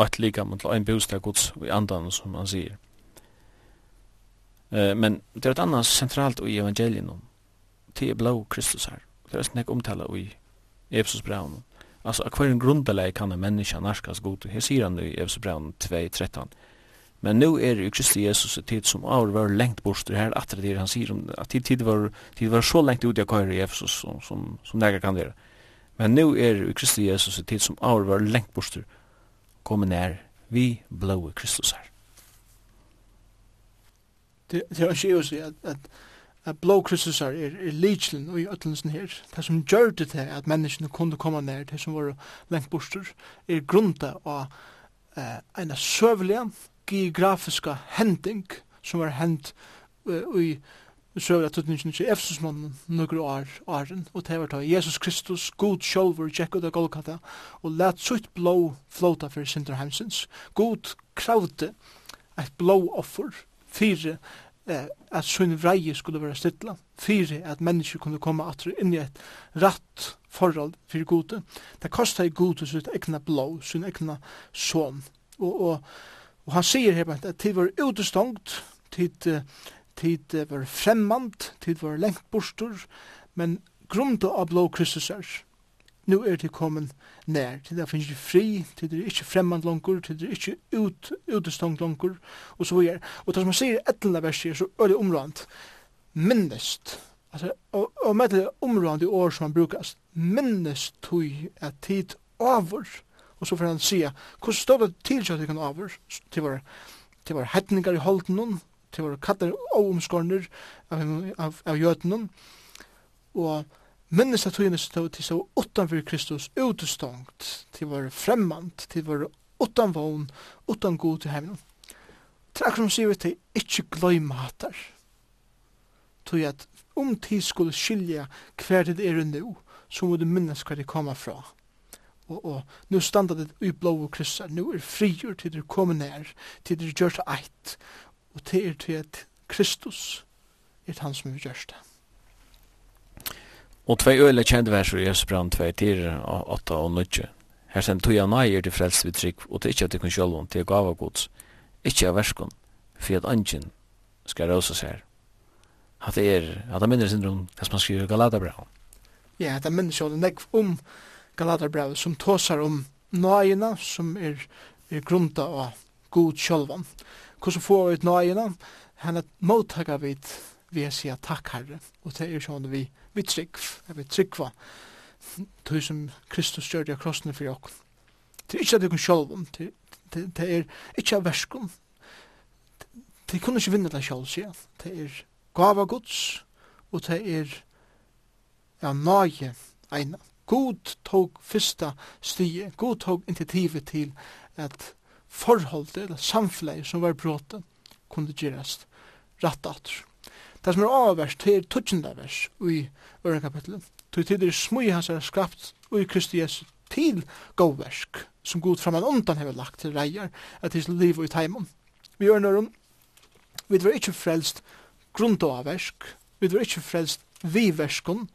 at liga mot ein bostad Guds i andan som man sier. Eh men det er ett annars centralt i evangelien om til er blå Kristus her. Det er snakk omtala i Efesus braun. Altså, hver en grundbeleg kan en menneska narskas god. Her sier han i Efesus braun 2.13. Men nu er det Kristi Jesus et tid som av var lengt bort det här det han sier om att tid tid var tid var så lengt ut jag kör i Efesus som som som näga kan det. Men nu er det Kristi Jesus et tid som av var lengt bort kommer nær vi blå Kristus här. Det det är ju så att att at blåkryssesar er, er lichlen og i ötlensen her. Det som gjør det til at menneskene kunne komme ned, det som var lengt borster, er grunda av eh, en søvelig geografiska hending som var hendt uh, i at tutningin til Efsusmannen nokre år, åren, og det var da Jesus Kristus, god sjolver, tjekk ut av Golgata, og let sutt blå flåta for Sinter Heimsins. God kravde et blå offer, fire eh, at sunn vreie skulle være stilla, fire at mennesker kunne komme atru inn i et ratt forhold fyrir gode. Det kostar i gode sitt egna blå, sin egna son. Og, og, og han sier her at tid var utestongt, tid, tid var fremmant, tid var lengt bostur, men grunda av blå Kristus er nu er det kommet nær, til det finnes ikke fri, til det er ikke fremmand langer, til det er ikke ut, utestangt langer, og så videre. Og det som man sier i etlende verset, så er det omrand, minnest, altså, og, og med det omrand i år som man brukas, minnest tog at tid over, og så får han sier, hvordan står det til at det kan over, til våre, til våre hetningar i holden til våre katter og omskårner av, av, av, av jøtenen, og minnes at tøyene stod til så utanfor Kristus utestangt, til var fremmant, til var utan vogn, utan god til hevnen. Til akkur som sier vi til ikkje gløyma hattar. Tog at om tid skulle skilja hver det er nu, så må du minnes hver det kommer fra. Og, og nu standa det i blå og kryssar, nu er frigjur til du kommer nær, til du gjør det eit, og til er til at Kristus er han som gjør det. Og tvei øyla kjent vers i Jøsbrand 2, 4, 8 og 9. Her sen tog jeg nøyer til frelst vi trygg, og til ikkje at ikon sjølvun, til gava gods, ikkje av verskon, for at angen skal røsas her. At det er, at det minner syndrom, det som man skriver Galatabra. Ja, at det minner sjølvun nek om Galatabra, som tåsar om nøyina, som er, er grunda av god sjølvun. Hvordan får vi ut nøyina? Henne mottakar vi vi sier takk herre, og det er sjølvun vi vi trygg, er vi trygg tryggva, tog som Kristus gjør det av krossene for jokken. Det er ikke at vi kan sjølv om, det er ikke av verskom, det kunne ikke vinne det sjølv, sier. Det er gav av gods, og det er ja, nage eina. God tog fyrsta stie, God tog initiativet til at forholdet, eller samfunnet som var bråten, kunne gjerast rett. Det som er avvers, det er tutsjenda vers i øren kapitlet. Det er er smui hans er skapt i Kristi Jesu til gåversk som god framan undan hever lagt til reier at his liv og i taimon. Vi gjør nøren, vi var ikkje frelst grunnt av versk, vi var ikkje frelst vi verskon,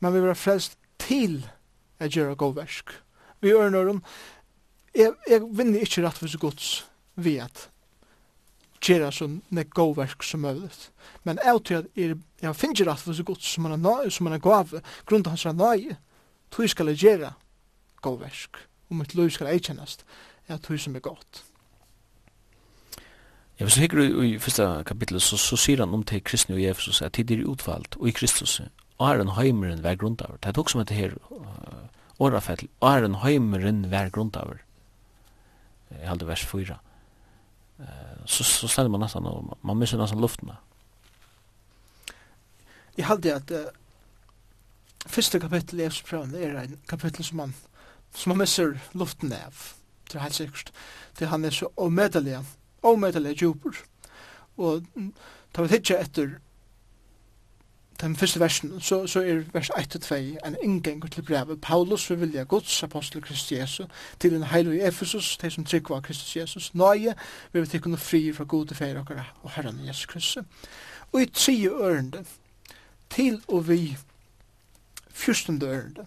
men vi var frelst til at gjøre gåversk. Vi gjør nøren, jeg, jeg vinner ikkje rett for gods vi at gjøre så nek gåverk som mulig. Men jeg tror at jeg, jeg finner at det er godt som man er nøy, som man er gav, grunn til hans er nøye, tog skal jeg gjøre gåverk, og mitt liv skal jeg kjennast, er tog som er godt. Ja, hvis du hikker i første kapittel, så, så sier han om til kristne og Jesus at tid er utvalgt, og i Kristus, og er en heimeren hver grunn av. Det er også som dette her, uh, årafettel, og er en heimeren hver grunn av. Jeg halde vers 4 så, så ställer man nästan och man missar nästan luften. Jag hade att uh, första kapitlet i Efsprön är en kapitel som man som man missar luften av. Det är helt säkert. Det han är så omedelig, omedelig djuper. Og ta vi tidsja efter den første versen, så, så er vers 1-2 en inngang til brevet. Paulus vil vilja Guds apostel Kristi Jesu til en heilu i Ephesus, de som tryggva Kristus Jesus. Nøye vil vi tikkene fri fra gode feir okkara og herran Jesus Kristus. Og i tredje ørende, til og vi fyrstende ørende,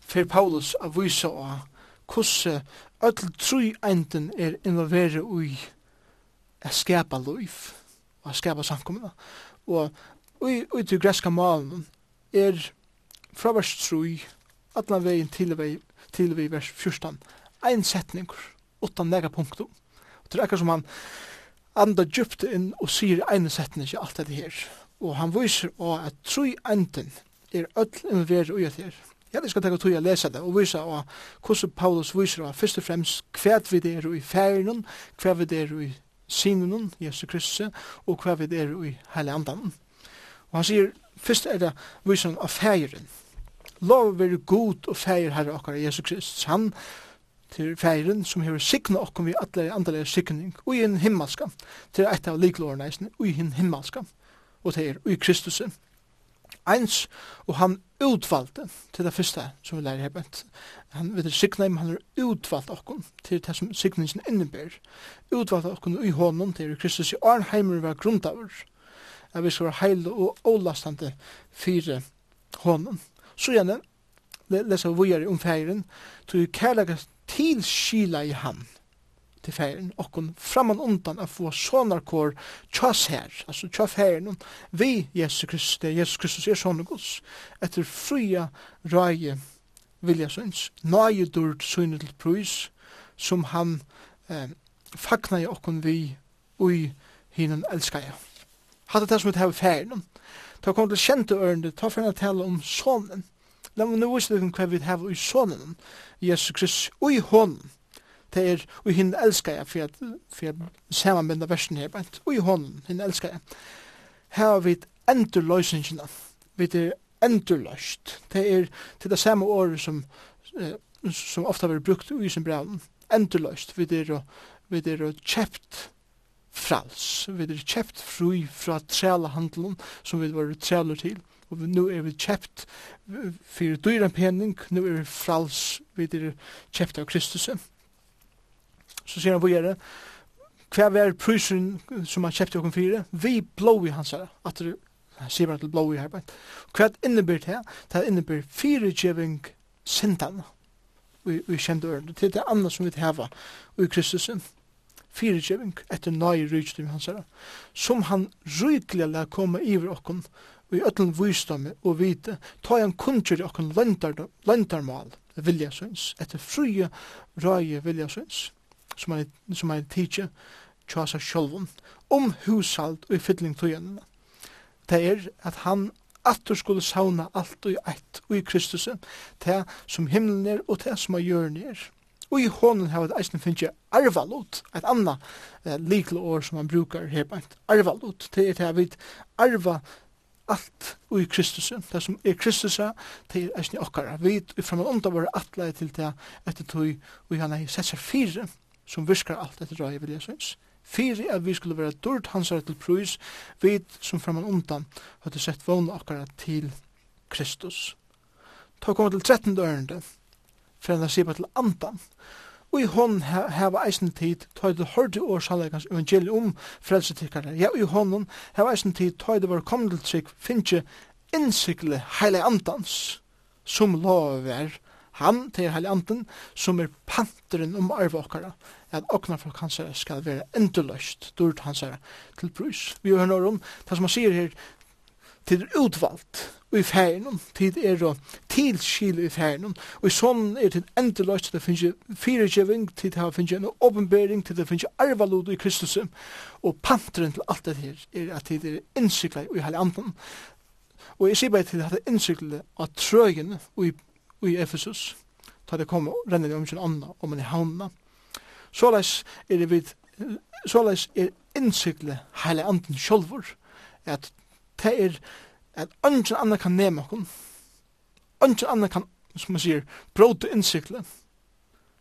fer Paulus av vysa av hvordan öll tru enden er involveret i a skapa liv a skapa samkomna og og til greska malen er fra vers 3 atla vegin til vei til vei vers 14 ein setning utan nega punktum. Og det er som han anda djupt inn og sier ein setning ikke alt dette her. Og han viser og at tru enden er öll involver ui at her Ja, det skal tenke tog jeg lese det og vise og hvordan Paulus viser og først og fremst hva vi er i ferien, hva vi er i synen, Jesu Kristus, og hva vi er i hele andan. Og han sier, først er det vysen av feiren. Lov være god og feir herre okkar Jesus Kristus. Han til feiren som hever sikna okkom vi atle andre sikning og i en himmelska til eit av liklårene, og i en himmelska og til er og i Kristus eins og han utvalgte til det første som vi lærer hebent han vet det sikna im han er utvalgt okkom til det som sikningen innebär utvalgte okkom i hånden til Kristus i arnheimer var grundaver at vi skal være heile og ålastande fire hånden. Så gjerne, lesa vi vujere om feiren, to kærlega til skila i han til feiren, okkon framan undan a få sonarkår tjas her, altså tja feiren, vi Jesus Kristus, Jesus Kristus er sonar gods, etter fria røye vilja søns, nøye dord sønne til prøys, som han eh, fagnar okkon vi ui hinan elskar jeg. Hatt det som vi tar færen. Ta kom til kjente ørende, ta for å tale om sonen. La meg nå vise dere hva vi har i sonen, Jesus Kristus, og i hånden. Det er, og hinn elskar jeg, for jeg, for jeg sammenbinda versen her, men og i hånden, hinn elskar jeg. Her har vi endurløsningene. Vi er endurløst. Det er til det samme året som, eh, som ofte har vært brukt i sin braun. Endurløst. Vi er, vi er kjept, frals. Vi er kjept fri fra trælehandelen som vi var træler til. Og nu er vi kjept for dyra penning, nu er vi frals, vi er kjept av Kristus. Så sier han, hvor er det? Hva er prysen som han kjøpte åkken fire? Vi blå i hans her, at det sier bare til blå i her. Hva er innebært her? Det innebært firegjeving sintan. Vi, vi kjente ørene. Det er det andre som vi har i Kristus. Kristus fyrirgjeving etter nøye rydgjum hans herra, som han rydglega la komme iver okkon i ötlen vysdomme og vite, ta han kunngjur i okkon lentarmal vilja syns, etter frie røye vilja syns, som han, som han tidsje tjasa sjolvun, om hushalt og i fytling tøyenina. Det er at han at du skulle sauna alt og i eitt og i Kristus, det som himmelen er og det som er jørn er og i hånden har vi eisen finnje arvalot, et anna eh, likle år som man brukar her på et arvalot, det er til vi arva alt ui Kristus, det som er Kristus, det er eisen i okkara, vi er framme under våre atleie til det etter tog, og han er sett seg fire, som virkar alt etter røy, vil jeg synes, fyrir at vi skulle være dyrt hansar til prøys, vi som framan undan hadde sett vågna okkara til Kristus. Ta koma til 13. ørende, for han sipa til andan. Og i hon heva eisen tid tøy det hørte år sannleikans evangelium om frelsetikkare. Ja, i honom heva eisen tid tøy det var kommet til trygg finnje innsikle heile andans som lover han til heile anden som er panteren om arve okkara at okna folk hans skal være endeløst dyrt hans til brus. Vi hører om det som han sier her til utvalgt i færen, tid er å tilskil i færen, og i sånn er til endeløst, det finnes fyrirgjeving, tid det finnes en åpenbering, tid det finnes arvalod i Kristus, og panteren til alt det her er at tid er innsikla i hele anden, og jeg sier bare til at det er innsikla av trøyene i Efesus, ta det kommer og renner om sin anna, om en havna. Såleis er det vid, såleis er innsikla hele anden sjolvor, at det er at ønsken annan kan nema okkur. Ønsken annan kan, som man sier, bråte innsikle.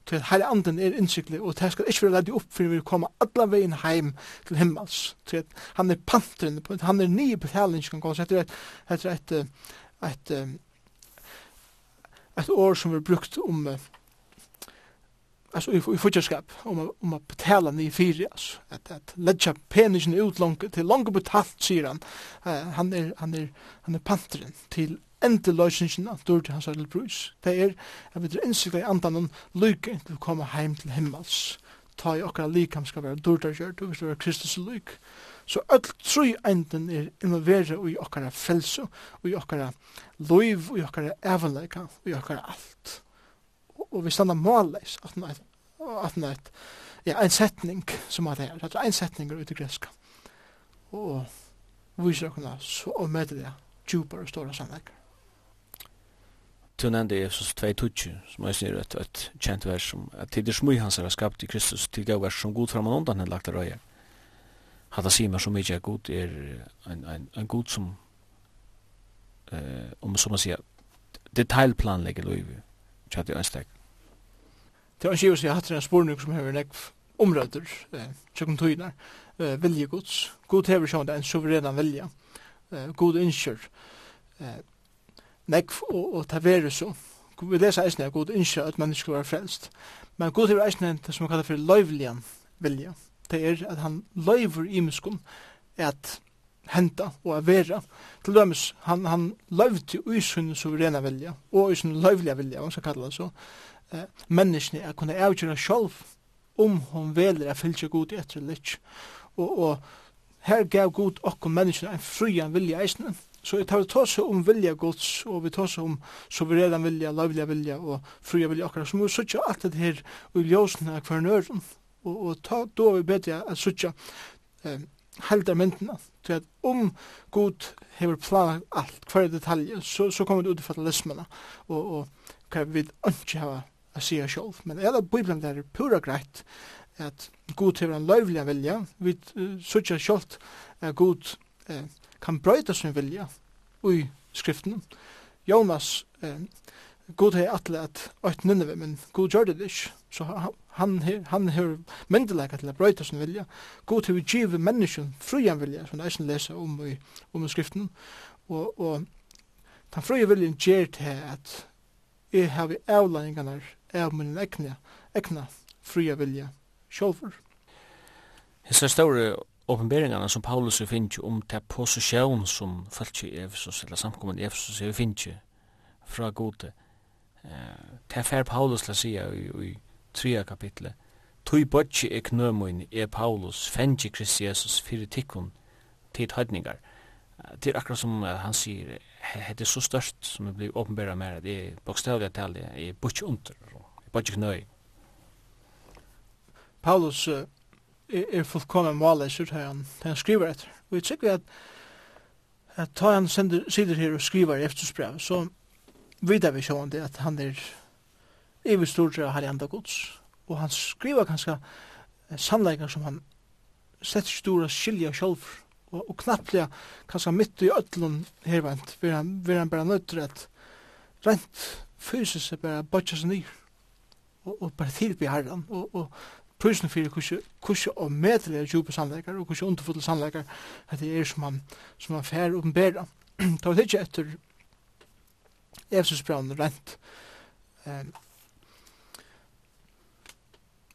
Til heile anden er innsikle, og det skal ikke være ledig opp for vi kommer alla veien heim til himmels. Til at han er panteren, han er nye betalen, kan gå, så det et, et, et, et, et, et, et, et, et, et, et, et, et, et, et, et, alltså i futterskap om om att betala ni fyra alltså att att lägga penningen ut långt till långt betalt säger han uh, han är han är han är pantren till ente lösningen att dør till hans ædel brus. Det är at vi drar innsikt i andan om lykke til å komme heim til himmels. Ta i okra likam ska vara dør til kjørt, og vi skal være Kristus lyk. Så öll tru enden är involvera i okra frelse, och i okra loiv, och i okra evanleika, och i okkara alt og vi standa måleis at neitt, at neitt, ja, ein setning som at her, at ein setning er ute greska. Og viser okkurna så og møte det djupare og stora sannleikar. Du nevnte Jesus 2.20, som jeg sier et, et kjent vers som at tider smui hans er skapt i Kristus til gav vers som god framan undan enn lagt av røyer. Hatta sier meg så mykje er god er en, en, en god som eh, om som man sier detaljplanlegger loiv, tjatt i ønstek Det var en kjøs jeg hatt en spurning som hever nekv omrøyder, eh, tjøkken tøyner, eh, vilje gods. God hever sjående en suverenan vilja, eh, god innskjør, eh, nekv og, og ta tavere så. Vi leser eisne at god innskjør at mennesker være frelst. Men god hever eisne det som man kallar for løyvlian vilja. Det er at han løyver i imeskun at henta og at vera. Til dømes, han, han løyvde i sin suverena vilja, og i sin løyvliga vilja, man skal kalla det så, eh, menneskene er kunne avgjøre selv om hun veler å fylse god etter litt. Og, og her gav god okkur menneskene en frujan vilja eisne. Så vi tar tås om vilja gods, og vi tås om suveræran vilja, lovliga vilja og fria vilja okkar, som vi sutja alt det her og ljósene av hver nøren. Og, og ta, då vi bedre at sutja eh, heldar myndina. Så at om god hever planlagt alt, hver detalje, så, så kommer det ut i og, og hva vi ikke hava sier sjálv. Men eller Bibelen er pura greit at Gud hever en løyvlig vilja. Vi uh, sutja sjálv at Gud uh, kan brøyta sin vilja i skriften. Jonas, uh, Gud hei atle at eit Nineve, men Gud gjør det ikke. Så han, han har myndelega til å brøyta sin vilja. Gud hei give menneskjen frujan vilja, som eisen leser om i, om i skriften. Og, og den fruja viljen gjer til at jeg har avlæringarna av min egna, egna fria vilja sjolver. Hessa store åpenberingarna som Paulus er finnst om til posisjon som falt i Efesus, eller samkommet i Efesus er finnst fra gode. Uh, til fer Paulus la sia i, i tria kapitlet. Tui botje er knømoin er Paulus fengi Kristi Jesus fyrir tikkun tid høydningar. Det er akkurat som han sier, det er så størst som det blir åpenbæra mer, det er bokstavlig tall, det er butje under bare ikke nøy. Paulus uh, er, er fullkommen måleser til han, til han skriver etter. Og jeg tykker at, at ta han sender, sider her og skriver eftersbrev, så vidar vi sjående at han er evig stort av enda gods. Og han skriver kanskje sannleikar som han setter stora skilja sjálf og, og knapplega kanskje mitt i ötlun hervant, vil han, vil han bare nøytre at rent fysisk er bare bøtja seg nyr og, og bare tilby herren, og, og prøysen fyrir kursi og medelig djupe sannleikar og kursi underfulle sannleikar at det er som han, som han fær oppenbæra. Ta vi ikke etter Efesus brann rent eh,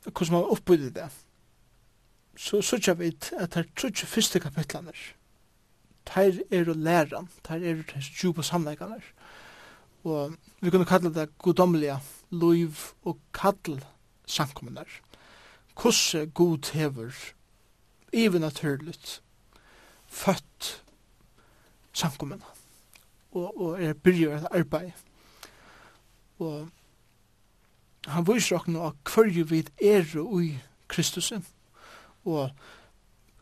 hvordan man oppbydde det så sørger vi at det er trutje første kapitlene Teir er og læran, tær er og djupa sannleikar, Og vi kunne kalla det godomliga liv og kall samkommunar. Kosse god hever, ivenaturligt, født samkommuna og, og er byrjar et arbeid. Og han viser okkur nå hverju vid er ui Kristusen. Og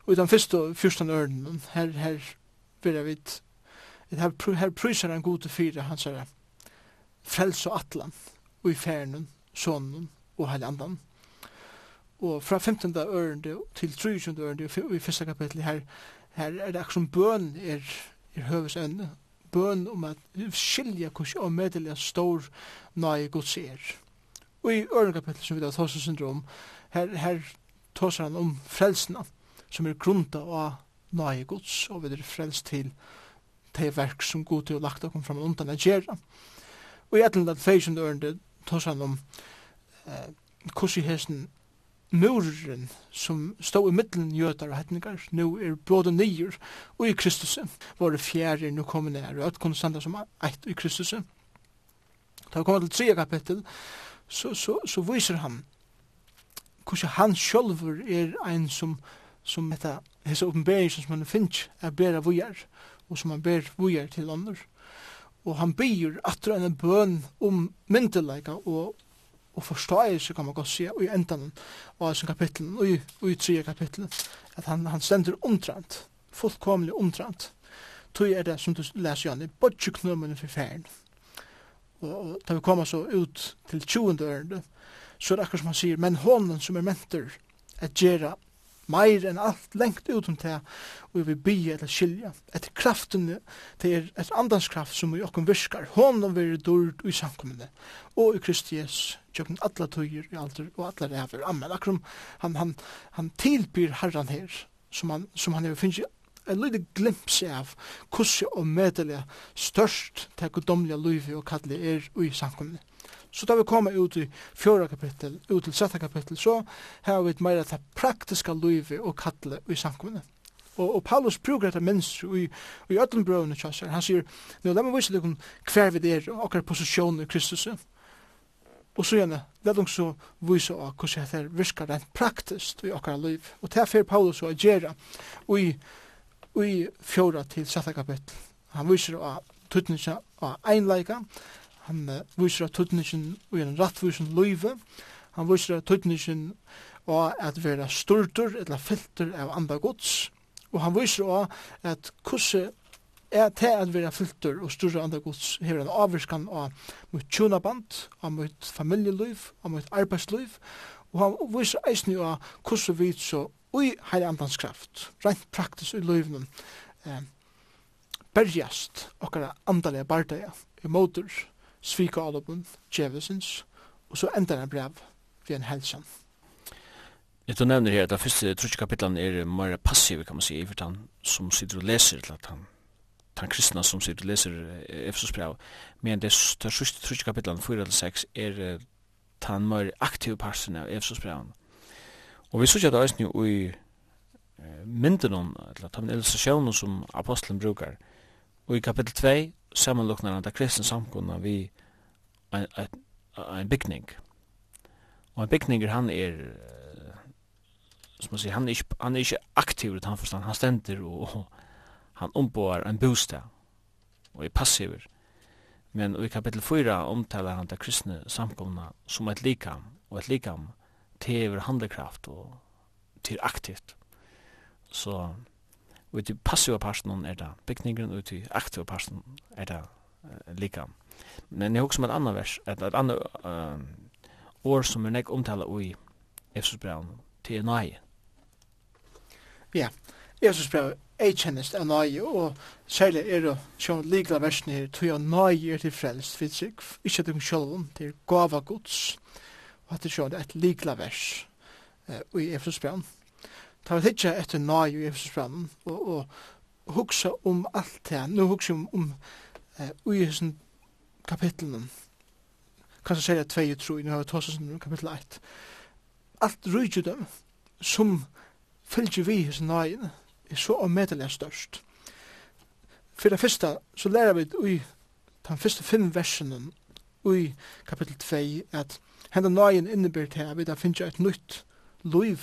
i den første fyrstan ørnen, her, her byrjar vi her, her pryser han god til fire, han sier, frels og atlan og i fernen, sonen og heilandan. Og fra 15. ørende til 23. ørende i første kapittel her, her er det akkur som bøn er, er høvesevne. Bøn om at skilja hvordan og medelig stor nøye gods er. Og i ørende kapittel som vi da tås syndrom, her, her tås han om frelsene som er grunda av nøye gods og vi er frelst til det verk som god til å lagt oss fram undan å gjerra. Og i etterlandet feisende ørende tosan om eh, kursi hesen muren som stod i middelen jøtar og hetningar, nu er både nyer og i Kristus. Våre fjerde nu kom nær og at kunne standa som eit i Kristus. Da vi kommer til tre kapittel så, så, så viser han hvordan han sjølver er ein som som dette hese oppenbering som han finnes er bera vujar og som han ber vujar til andre og han byr atra en bøn om myndeleika og og forståelse kan man godt si, og i endan av sin kapittel, og i, og i tre kapittel, at han, han stender omtrent fullkomlig omtrent tog er det som du leser Janne bodje knømmene for færen og, og da vi kommer så ut til 20. ørende så er det akkur som han sier men hånden som er mentor at gjerra meir enn alt lengt utom det og vi bygge eller skilja etter kraften det er et andans kraft som i okkom virkar. Honom veri dord i samkommende og i Kristi Jesus tjøkken alla tøyer i alder og alla ræver amen. Akkurat han, han, han tilbyr herran her som han, som han finnes en lille glimps av hvordan og medelig størst til gudomlige livet og kallet er i samkommende Så da vi kommer ut i fjóra kapittel, ut til sjette kapittel, så har vi et meira det praktiska livet og kattle i samkommunet. Og, og Paulus bruker dette minst i, i öllum brøvene kjassar. Han sier, nå la meg vise dere hver vi er og okkar posisjon i Kristus. Og så gjerne, la dere så vise av hvordan dette virkar rent praktisk i okkar liv. Og det er fyrir Paulus å agera i, i fjóra til sjette kapittel. Han viser av tutninga av einleika, Han uh, viser at tøtningen og en rattvusen løyve. Han viser at tøtningen og at vera sturtur eller filter av andre gods. Og han viser også at hvordan er til at vera filter og større andre gods her en avvirskan av mot tjonaband, av mot familieliv, av mot arbeidsliv. Og han viser eisen jo hvordan vi så ui heil andans kraft, rent praktisk i løyvnen, eh, berjast okkara andalega bardaja i motor svika uppen, Djevelsens, og så endar en brev ved en helsan. Jeg tar nevner her at det første trutsk kapitlet er mer passiv, kan man si, for han som sitter og leser til at han han kristna som sitter og leser Efesus brev, men det største trutsk kapitlet, 4-6, er han mer aktiv parten av Efesus brev. Og vi sørger det er jo i mynden om, eller den illustrasjonen som apostelen brukar, og i kapittel 2, samanluknar han da kristna samkunna vi en, en, bygning. Og en bygninger han er som man sier, han er ikke, han er ikke aktiv utan forstand, han stender og, han omboar en bostad og er passiver. Men i kapittel 4 omtalar han det kristne samkomna som et likam, og et likam til handlekraft og til aktivt. Så ut i passiva parten er det bygningen, ut i aktiva parten er det uh, lika. Men jeg husker om et annet vers, et, et annet uh, år som er nek omtala i Efesus braun, til nøye. Ja, Efesus brev er kjennest av nøye, og særlig er det som likla versen her, tog jeg nøye er til frelst, vi trygg, ikke til sjølven, til gava gods, og at det er et likla vers uh, i Efesus braun ta vi hitja etter nai i Efesosbrannen og, og hugsa om alt det. Nu hugsa om, om uh, i hessen kapitlen. Kanskje sier jeg 2 og 3, nu har vi tås om kapitel 1. Alt rujudum som fylgje vi hessen nai er så avmedelig størst. For det første så lærer vi ui den første fem versene ui kapitel 2 at henda nøyen til at vi da finnes et nytt liv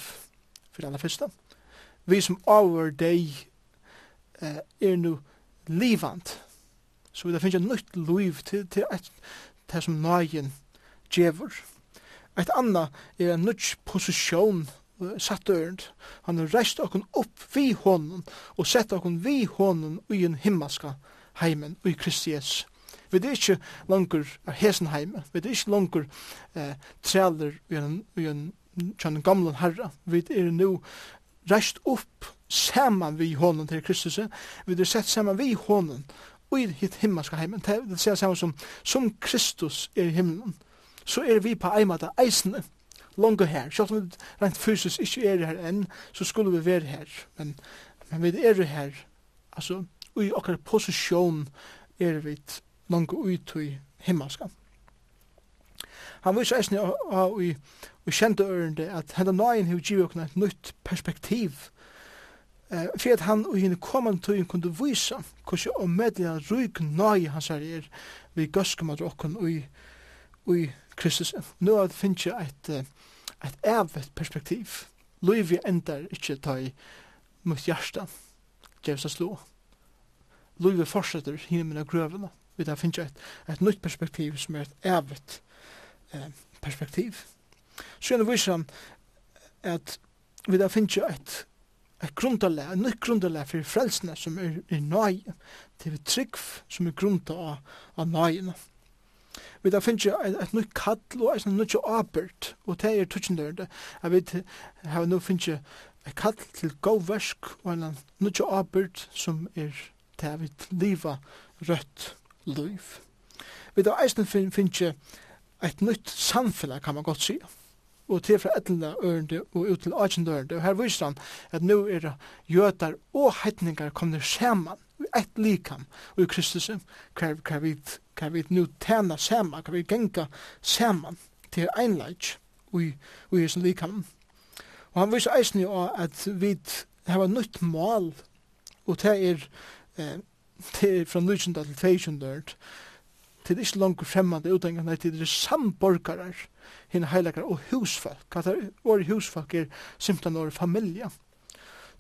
for det første. Vi som over deg eh, er nu livant. Så vi da finnes et nytt liv til, til et, det som nøyen djever. Et anna er en nytt posisjon satt ørend. Han har reist okken opp vi hånden og sett okken vi hånden i en himmelska heimen i Kristi Jesu. Vi er ikke langer av hesen heime. Vi er ikke langer eh, trealer i en, i en kjønn gamlen herra, vi er nu reist opp saman vi hånden til Kristus, vi er sett saman vi hånden, og i hitt himmelska heimen, det sier saman som, som Kristus er i himmelen, så er vi på eimata eisene, langt her, Sjalt om vi rent fysisk ikke er her enn, så skulle vi være her, men, men vi er her, altså, og i okkar posisjon er vi langt ut i himmelska. Han viser eisne og i kjente ørende at henda nøyen hever givet okna et nytt perspektiv uh, for at han og henne kommande tøyen kunne vise hvordan og medlega ryk nøy hans her er vi gøskum at okken ui, ui Kristus. Nå at finnes jeg et, et evet perspektiv. Løyvi endar ikkje ta i mot hjärsta gjevs a slå. Løyvi fortsetter hinna mina grøvene. Vi da finnes jeg et, et nytt perspektiv som er et evet eh, perspektiv. Så gjerne viser han at vi da finnes jo et, et grundale, et nytt grundale for frelsene som er, er nøye, til vi trygg som er grunda av, av nøyene. Vi da finnes jo et, et nytt kall og et nytt arbeid, og det er tutsendørende. Jeg vet, jeg har nå finnes jo et kall til god versk og en nytt arbeid som er til vi liva rødt liv. Vi da eisen finnes jo et nytt samfunn, kan man godt si, og til fra etlende ørende og ut til agende ørende. Og her viser han at nå er det jøtar og heitningar kommer saman i ett likam og i Kristus hver, vi, hver vi nu tjena saman, hver vi genga saman til einleik og i, i sin likam. Og han viser eisen jo at vi har nytt mål og det er, eh, til, fra 19 til 22 ørende til det ikke langt fremmede utdangen, nei, til det er samborgare, henne heilakar og husfolk. Hva det er husfolk er simpelthen året familie.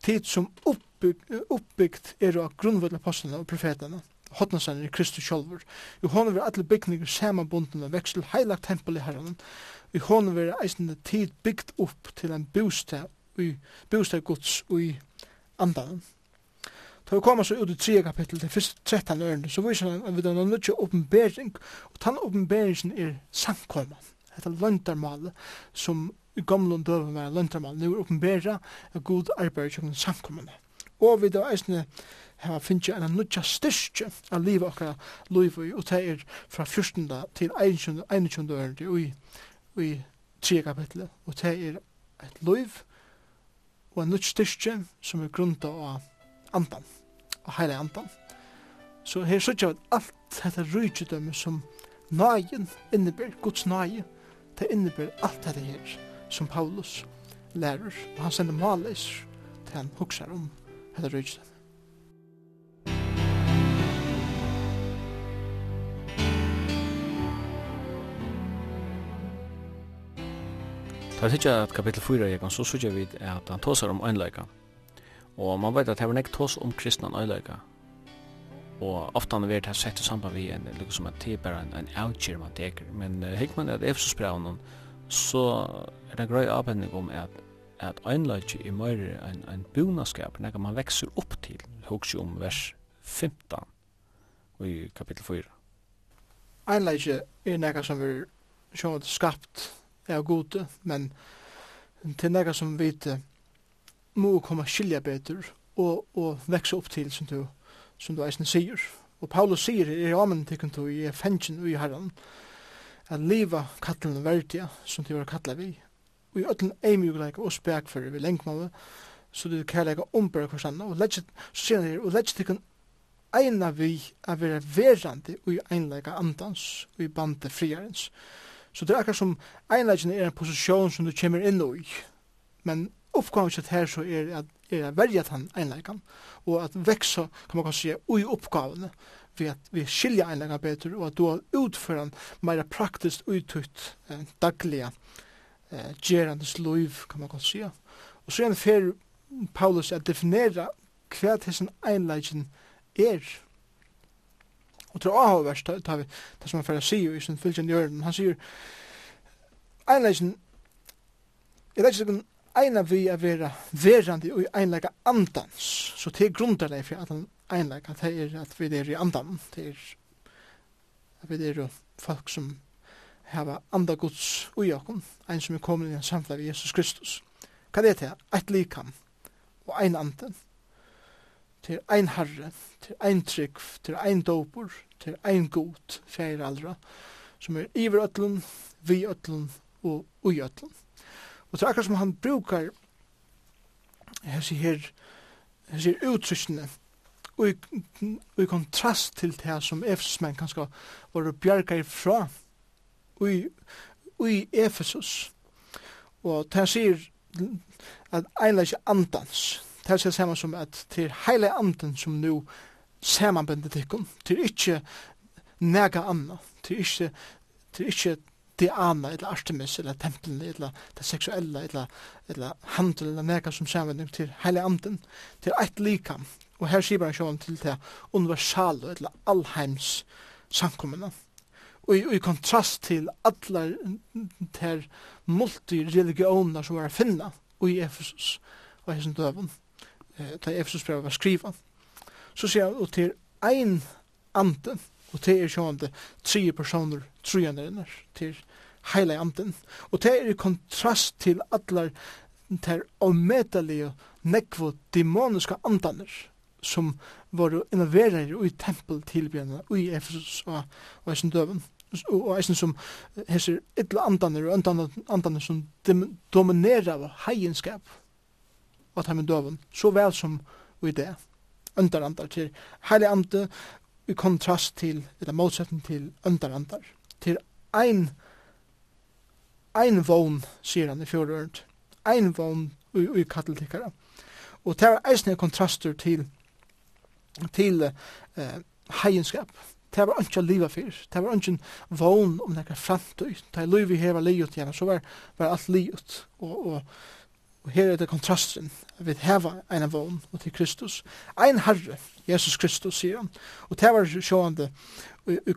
Tid som oppbygd, er av grunnvødla apostlene og profetene, hodnasaner i Kristus sjolvur. I hånden vil alle bygninger samanbundne veksel heilagt tempel i herren. I hånden vil eisende tid bygd opp til en bostad, i, bostad gods og i andanen. Da vi kommer så ut i 3 kapittel, det første 13 ørende, så viser han at vi har nødt til åpenbering, og den åpenberingen er sangkommet. Det er løntarmalet som i gamle og døve var løntarmalet. nå er åpenbera at god arbeid som sankomman. Og vi da eisne her finnes en nødja styrke av livet okkar liv og det er fra 14. til 21. ørende i, i 3 kapittel, og det er et liv og en nødja styrke som er grunda av andan heile andan. Så her så vi alt dette rydgjødømme som nøyen inneber, Guds nøye, det inneber alt dette her som Paulus lærer, og han sender malis til han huksar om dette rydgjødømme. Ta sig at kapittel 4 jeg kan så sugja vi at han tåsar om einleika. Og man vet at det var nekt tås om kristna nøyleika. Og ofta han vet her sett i samband vi en, liksom som at det er bare en, en outgir man teker. Men uh, hikk man at Efesus brev så er det grøy avhendning om at at øynløyki i meir en, en bunaskap, nekka man vekser opp til, hugsi om vers 15 i kapittel 4. Einleiki er nekka som vi sjån skapt er gode, men til nekka som vet må komme skilja betur og, og vekse opp til som du, som du eisen sier. Og Paulus sier i ramen tikkun du i fengen og i herran at liva kattelen verdia som du var kattla vi og i ötlen eimjugleika og spekfyrir vi lengmalle så du kærleika omberg hver anna og legget, så sier han her, og legget tikkun eina vi a vera verandi og i einleika andans og i bande friarens. Så det er akkur som einleikin er en posisjon som du kommer inn i, men oppgaven sitt her så er at er at verja den einleikan, og at veksa, kan man kan si, ui oppgavene, vi at vi skilja einleikan betur, og at du har utføran meira praktiskt uttutt eh, dagliga eh, gerandes loiv, kan man kan si. Og så er det fer Paulus at definera hva hessen einleikan er. Og til å ha vers, det som han fyrir sier i sin fylgjende jörn, han sier, Einleisen, er det ikke eina vi er vera verandi og einleika andans. Så det er grundar for at han einleika, det er at vi er i andan. Det er at vi er folk som hava anda Guds ui okkom, ein som er komin i en samfla vi Jesus Kristus. Hva er det? Eit likam og ein anden. Til ein herre, til ein trygg, til ein dopur, til ein god, fyrir aldra, som er iver ötlun, vi ötlun og ui ötlun. Og det er akkurat som han brukar hessi her, hessi her uttrykkene og i kontrast til det som Efesmenn kanskje var bjerga ifra og i Efesus. Og det han sier at einleis andans, det han sier saman som at det er heile andan som nu samanbendet ikon, det er ikke nega anna, det er ikke det er ikke Diana, eller Artemis, eller tempelen eller det seksuelle eller, eller handel, eller nega som sammenheng til heilig anden, til eit likam. Og her sier han sjåan til det universale, eller allheims samkommende. Og i, i kontrast til alle ter multireligioner som var å finna i Efesus og hesson døven, eh, da Efesus brev var skriva, så sier han, og til ein anden, og det er sjående tre personer trojande innar til heile anden og det er i kontrast til allar ter ometalige nekvo demoniska andaner som var innoverer i tempeltilbjørnene i Efesus og, og eisen døven og eisen som hesser ytla andaner og andaner, som dominerer av heienskap og at heimen døven så vel som i det Underandar til heilig ande i kontrast til, eller motsetning til øndarandar. Til ein, ein vogn, sier han i fjordørend. Ein vogn ui, ui katteltikkara. Og det er eisne kontraster til, til eh, heienskap. Det var ikke liva fyr. Det var ikke vogn om nekka framtøy. Det er liv vi hever livet igjen, så var, var alt livet. Og, og Og her er det kontrasten. Vi heva en vogn og til Kristus. Ein herre, Jesus Kristus, sier han. Og det var sjående i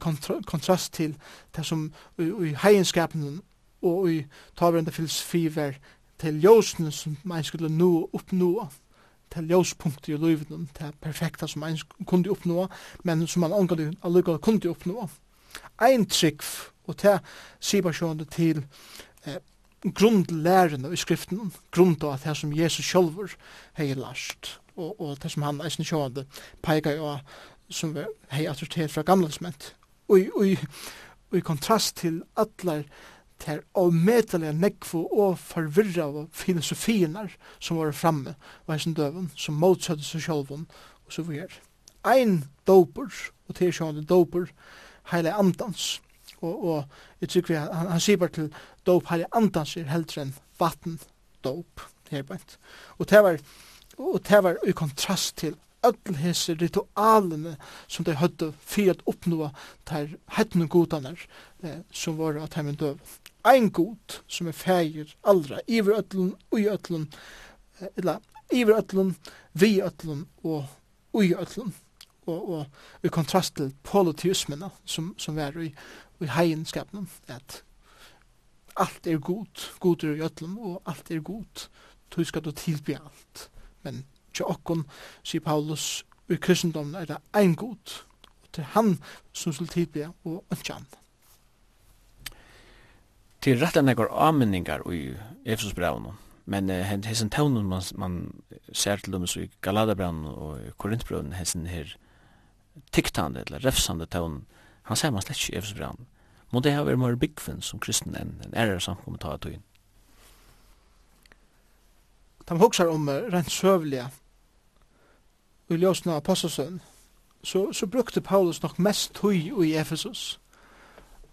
kontrast til det som i heienskapen og i tavrende filosofi var til ljósene som man skulle nå oppnå til ljóspunkt i livet, til perfekta som man kunde oppnå, men som man omgående allukket kunde oppnå. Ein trygg, og det sier bare sjående til eh, grundlærende i skriften, grunn av det som Jesus sjølver hei last, og, og det som han eisen sjående peika jo som hei autoritet fra gamle testament, og, og, og i kontrast til atler ter avmedelige nekvo og forvirra av filosofierna som var framme var eisen døven, som motsatte seg sjølven, og så vi er. Ein doper, og til sjående doper, heile andans, og, og jeg tykker vi, han, han sier bare til dop her andans er heldre enn vatten dop her bænt. Og det var, og det var i kontrast til öll hese ritualene som de høyde for at oppnå ter hettene godene eh, som var at heimen døv. Ein god som er feir allra, iver öllun, ui öllun, eller iver öllun, vi öllun og ui öllun og, og i kontrast til polyteismene som, som var i, i heienskapen at alt er godt, godt er i øtlen, og alt er godt, du skal du tilby alt. Men til okkon, sier Paulus, i kristendommen er det ein god, og til han som skal tilby, og ikke han. Til rettelig nekker avmenninger i Efesusbrevene, men uh, hessen tøvnen man, man ser til dem i Galadabrevene og Korintbrevene, hessen her tiktande eller refsande tøvnen, han ser man slett ikke i Efesusbrevene. Må det ha vært mer byggfinn som kristen enn en ærer samkommet ta av tøyen. De hoksar om rent søvlige i ljósna apostelsøn, så, så brukte Paulus nok mest tøy i Efesus.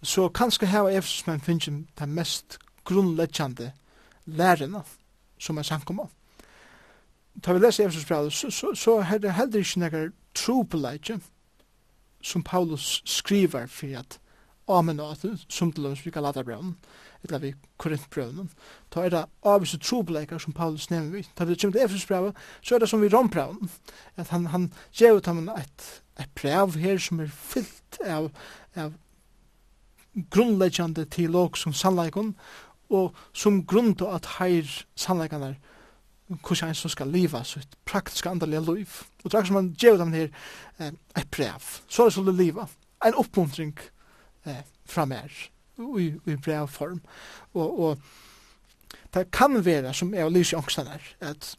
Så kanskje her var Efesus men finnes den mest grunnleggjande lærerne som er samkommet. Da vi leser Efesus brev, så, så, så er det heller ikke nekkar tropeleitje som Paulus skriver for at amen at som til lønns vi kan lade brevnen, eller vi korintbrevnen, da er det avvise trobeleikar som Paulus nevner vi. Da vi kommer til Efesus Efesbrevet, så er det som vi rom rombrevnen, at han, han gjev ut ham et, et brev her som er fyllt av, av grunnleggjande til teolog som sannleikon, og som grunn til at her sannleikon er hvordan en som skal leva sitt praktiska andaliga liv. Og det er som han gjev dem her eh, et brev. Så er det så det leva. En oppmuntring eh, fra mer i, i brev form. Og, og det kan være, som jeg lyser ångsten her, at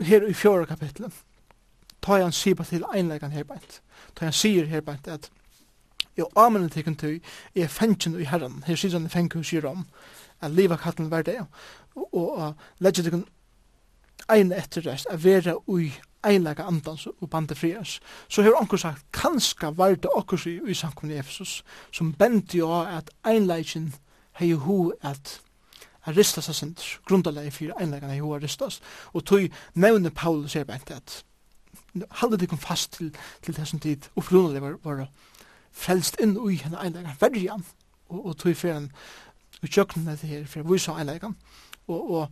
her i fjore kapitlet, ta han sier til einlegan herbeint. Ta han sier herbeint at jo amene tekken tøy er fengen i herren. Her sier han i fengen sier om at liva katten var det og, og uh, legger tekken ein etter rest at vera ui einleika andans og bandi frias, så hefur onkur sagt kanska varta okkur i, i samkomni Efesus som bendi jo at einleikin hei hu at a ristas a sindur, grundalegi fyrir einleikan hei hu a ristas, og tog nevne Paulus er bænt at halde dikum fast til, til þessum tid upprunalega var, var frelst inn ui henne einleikan verjan og, og tog fyrir han utjöknene til her fyrir vise einleikan og, og,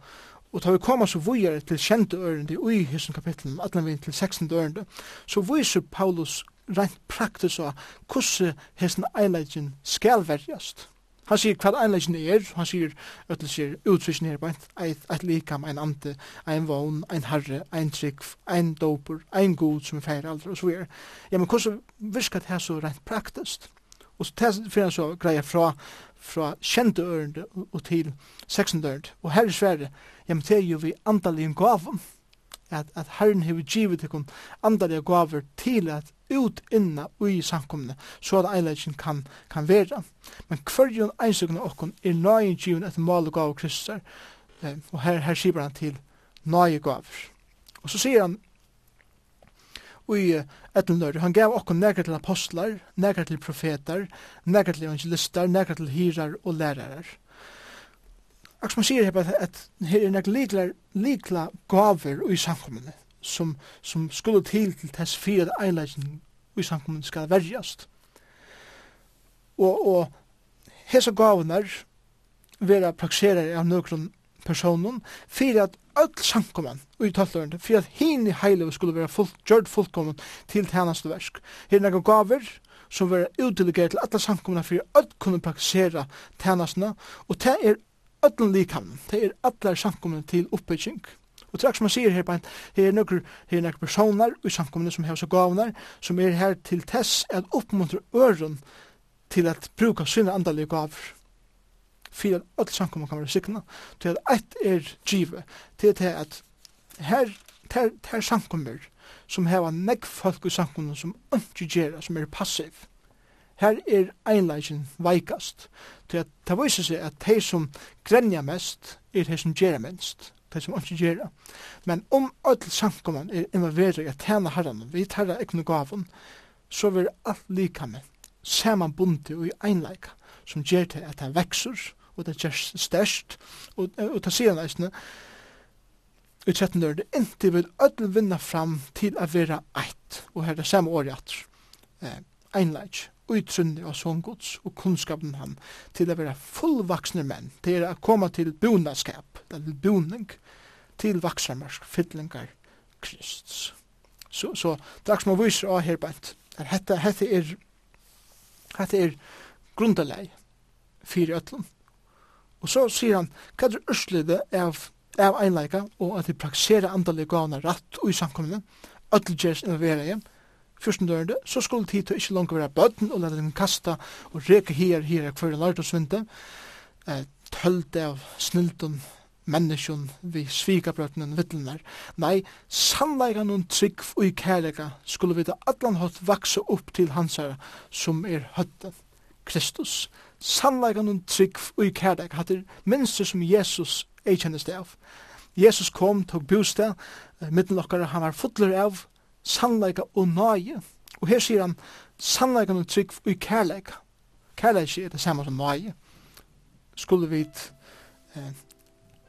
Og tar vi koma så vujere til kjente ørende i hessen kapitlen, atlan vi til 16. ørende, så viser Paulus rent praktisk av hvordan hessen einleggen skal verjast. Han sier hva einleggen er, han sier øtel sier utvisjen her på eit likam, ein ante, ein vogn, ein herre, ein trygg, ein doper, ein god som er feir aldri, og så videre. Ja, men hvordan virker det her så rent praktisk? Og så fyrir han så greia fra fra kjente ørende og til seksende ørende. Og her i Sverige, ja, men det er jo vi andalige gaven, at, at Herren har givet ikon andalige gaver til at ut inna ui samkomne, så at eilegin kan, kan vera. Men hver jo einsøkene okkon er nøyen givet etter mal og gav Kristus eh, og her, her sier han til nøye gaver. Og så sier han i etnlør. Han gav okkur negra til apostlar, negra til profetar, negra til evangelistar, negra til hirar og lærarar. Og som han sier her, at her er negra likla, likla gaver i samkommende, som, som skulle til til tess fyrir einlegging i samkommende skal verjast. Og, og hesa gavunar vera prakserar av nøkron personen, fyrir at öll sankoman i tøttlørende, for at hini heile skulle vera full, gjørt fullkommen til tjeneste versk. Her er gaver som vera utdelegert til alla sankomna for at kunne praktisera tjenestene, og det er öll likamnen, det er alle sankomna til uppbygging. Og trakk som man sier her på en, her er nokkur, her er nokkur personar i samkomne som har så gavnar, som er her til tess at oppmuntra øren til at bruka sinne andalige gaver for at alle samkomma kan være sikna, til at ett er givet, til at her, her, her samkommer som heva negg folk i samkommer som ikke gjerra, som er passiv. Her er einleisen veikast, til at det viser seg at de som grenja mest er de som gjerra minst, de som ikke gjerra. Men om alle samkomma er involveret i at tjene herran vi tar tjene ekne gaven, så vil alt lika med saman bunti og i einleika som gjer til at han vekser og det er størst, og, og det sier han eisne, i tretten år, det ikke vil ødel vinna fram til å være eit, og her er det samme året at eh, einleik, utrunni av sångods og kunnskapen han til å være fullvaksne menn, til å komme til bonaskap, til boning, til vaksammersk, fytlingar, Krists. Så, så draks må som vise av her bænt, er hette, hette er, hette er grundalei, fyrir ötlum Og så sier han, hva er ørslede av, av einleika, og at de praktiserer andalige gavene rett og i samkommende, ødelgjørs involverer igjen, fyrsten dørende, så skulle tid til ikke langt være bøtten, og lade dem kasta og reke her, her, hver en lart og svinte, eh, tølte av snilton, menneskjon, vi svika brøtnen, vittlenar. Nei, sannleika noen trygg og i kærleika skulle vi da allan hatt vaksa opp til hans herre, som er høtten, Kristus sannleikan og trygg og i kærleik hattir minster som Jesus ei kjennist av. Jesus kom, tok bostad, midten okkar, han var fotler av sannleika og nøye. Og her sier han sannleikan og trygg og i kærleik. Kærleik er det samme som nøye. Skulle vi eh,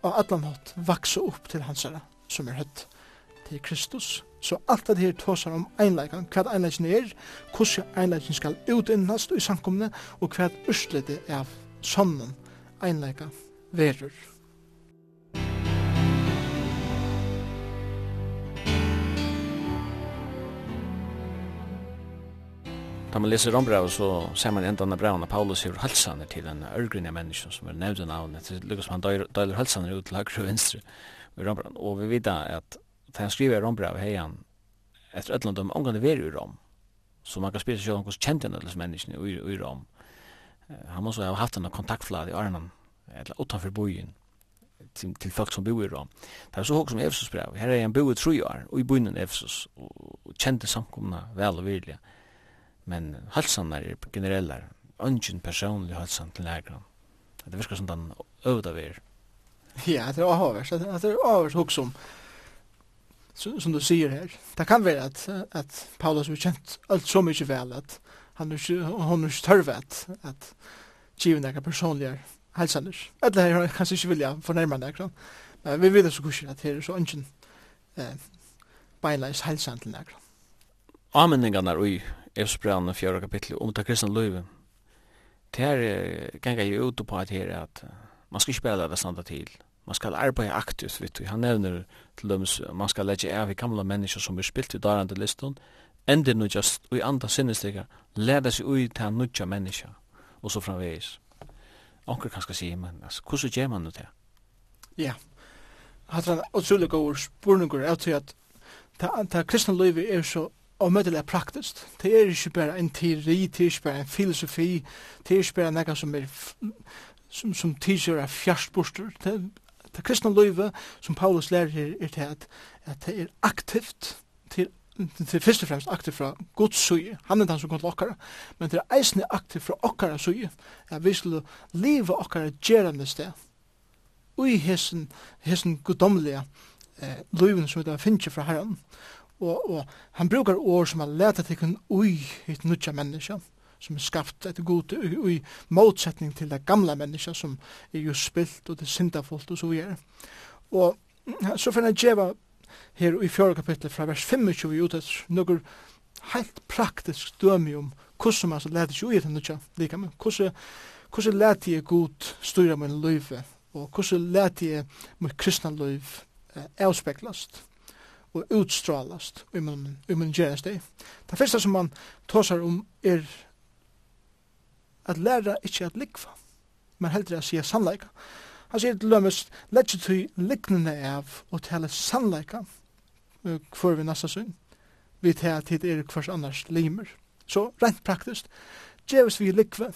og allan hatt vaksa opp til hans herre som er høtt til Kristus. Så alt det her tåsar om einleikan, hva einleikan er, hvordan einleikan skal utinnast i samkomne, og hva urslete av sonnen einleikan verur. Da man leser Rombrau så ser man enda av brevene Paulus gjør halsane til en ørgrunnig menneske som er nevnt av navnet. Det lukkar man døyler halsane ut til høyre og venstre. Og vi vet at da han skriver om brev hej han et eller annet om angående ver i Rom. Så man kan spise sig om hvordan känt han alla menneskene i i Rom. Han måste ha haft en kontaktflad i Arnan eller utanför bojen til, til folk som bor i Rom. Det er så hok som Efesus brev. Her er en bo i tre år och i byn i Efesus og, og kjente samkomna vel og virkelig. Men halsan er generelle, Ungen personlig halsan til lägren. Det virker som den øvda vir. Ja, det er avhörst. Det er avhörst hok som som du sier her. Det kan være at, at Paulus har kjent alt så mye vel at han er ikke, hun er ikke tørve at, at givet noen personlige helsaner. Eller her kanskje ikke vilja fornærme noen. Men vi vet så kurser at her er så ønsken eh, beinleis helsan til noen. Ameningene er i Efsbrand 4 kapittel om det kristne løyve. Det her ganger jo ut på at her at man skal ikke bare lade det standa til man skal arbeide aktivt, vet du. Han nevner til dem, man skal legge av i gamle mennesker som er spilt i darande liston, enda nu just og i andre sinnestegger, leda seg ui til nudja mennesker, og så framvegis. Onker kan skal si, men altså, hvordan gjør man nu det? Ja, hatt han utrolig god spurningur jeg tror at ta kristne livet er så og møtelig praktisk. Det er ikke bare en teori, det er ikke bare en filosofi, det er ikke bare noe som er som, som tidser er fjerst. Det Det kristna løyve som Paulus lærer her er til at, at det er aktivt til til fyrst og fremst aktiv fra Guds suje, han er den som kom til okkara, men til eisen aktiv fra okkara suje, at vi skulle leve okkara gjerande sted, ui hessen, hessen gudomlige eh, løyven som vi da finner fra herren, og, og han brukar ord som har leta til kun ui hitt nutja menneska, som er skapt etter god i motsetning til det gamla menneska som er jo spilt og det er syndafullt og så videre. Og så finner jeg djeva her i fjore kapitlet fra vers 25 ut et noen helt praktisk dømi om hvordan man leder seg ui etter nukja lika, men hvordan leder jeg god styra min løyve og hvordan leder jeg mitt kristna løyv avspeklast og utstralast i min, i min gjernes Det første som man tåsar om er at læra ikkje at likva, men heldre at sige sannleika. Han sier til lømmes, letje tui liknende av og tale sannleika, hvor vi nasta sunn, vi tale tid er hvers annars limer. Så rent praktisk, djevis vi likve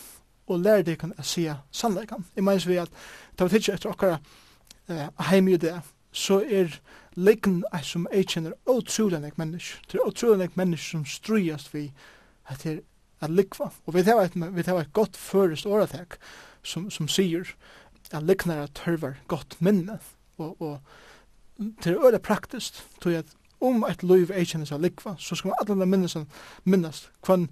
og lærer deg kan sige sannleika. Jeg mener vi at, ta vi tidsi etter okkara eh, heim i det, så er likn som jeg kjenner utrolig nek mennesk, det er utrolig nek mennesk som strujast vi at det er at likva. Og vi tar et, vi tar et godt førest åretek som, som sier at liknare tørvar godt minne. Og, og til øyla praktiskt, tog at om et liv er kjennes av likva, så skal man alle minnes minnast hver,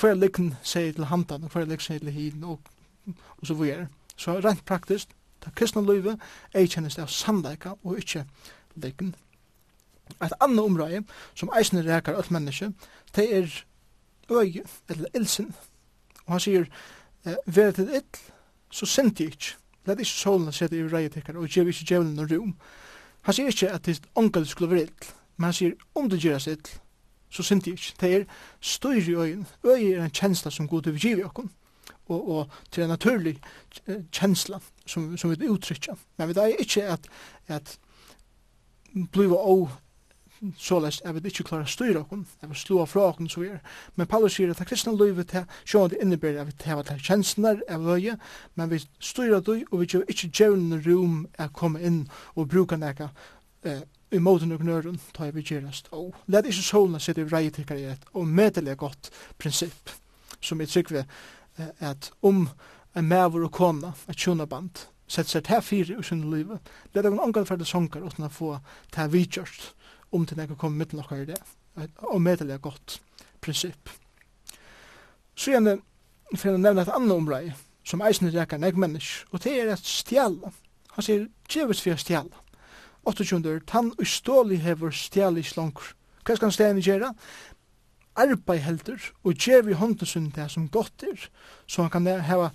hver likn sier til handan, og hver likn sier til hiden, og, og så videre. Så rent praktisk, ta kristna livet er kjennes av sannleika og ikke likn. Et annet område som eisne reker alt menneske, det er øye, eller ilsen. Og han sier, eh, vera til ill, så sindi ikke. Let ikke solen sette i rei tekkar, og gjev ikke djevelen noen rom. Han sier ikke at det onkel skulle være ill, men han sier, om det gjeras ill, så sindi ikke. Det er støyr i øyen. Øye er en kjensla som god over giv i okkon, og, og til en naturlig kjensla som, som vi uttrykker. Men vi er ikke at, at bliva av så lest jeg vil ikke klare å styre okken, jeg vil slå av fra okken så er. Men Paulus sier at det kristne livet til sjående innebærer at vi tar til kjenslene av løye, men vi styrer det og vi gjør ikke djevnene rom å komme inn og bruke noe eh, i måten og nøren tar vi gjørest. Og let ikke solen sitte i reiet til karrieret og medelig godt prinsipp som jeg trykker eh, at om en mæver og kona, et kjønaband, sett seg til fire i sin liv, det er en omgang for det sånger uten å få til vidgjørst om til nekka kom mitt nok i det. Og medelig godt prinsipp. Så gjerne, for å nevne et annet område, som eisen reker nek mennesk, og det er et stjæla. Han sier, djevis for stjæla. 28. Tann ustålig hever stjæla i slankr. Hva skal han stjæla gjøre? Arbeid heldur, og djev i håndesund det som godt er, så han kan heva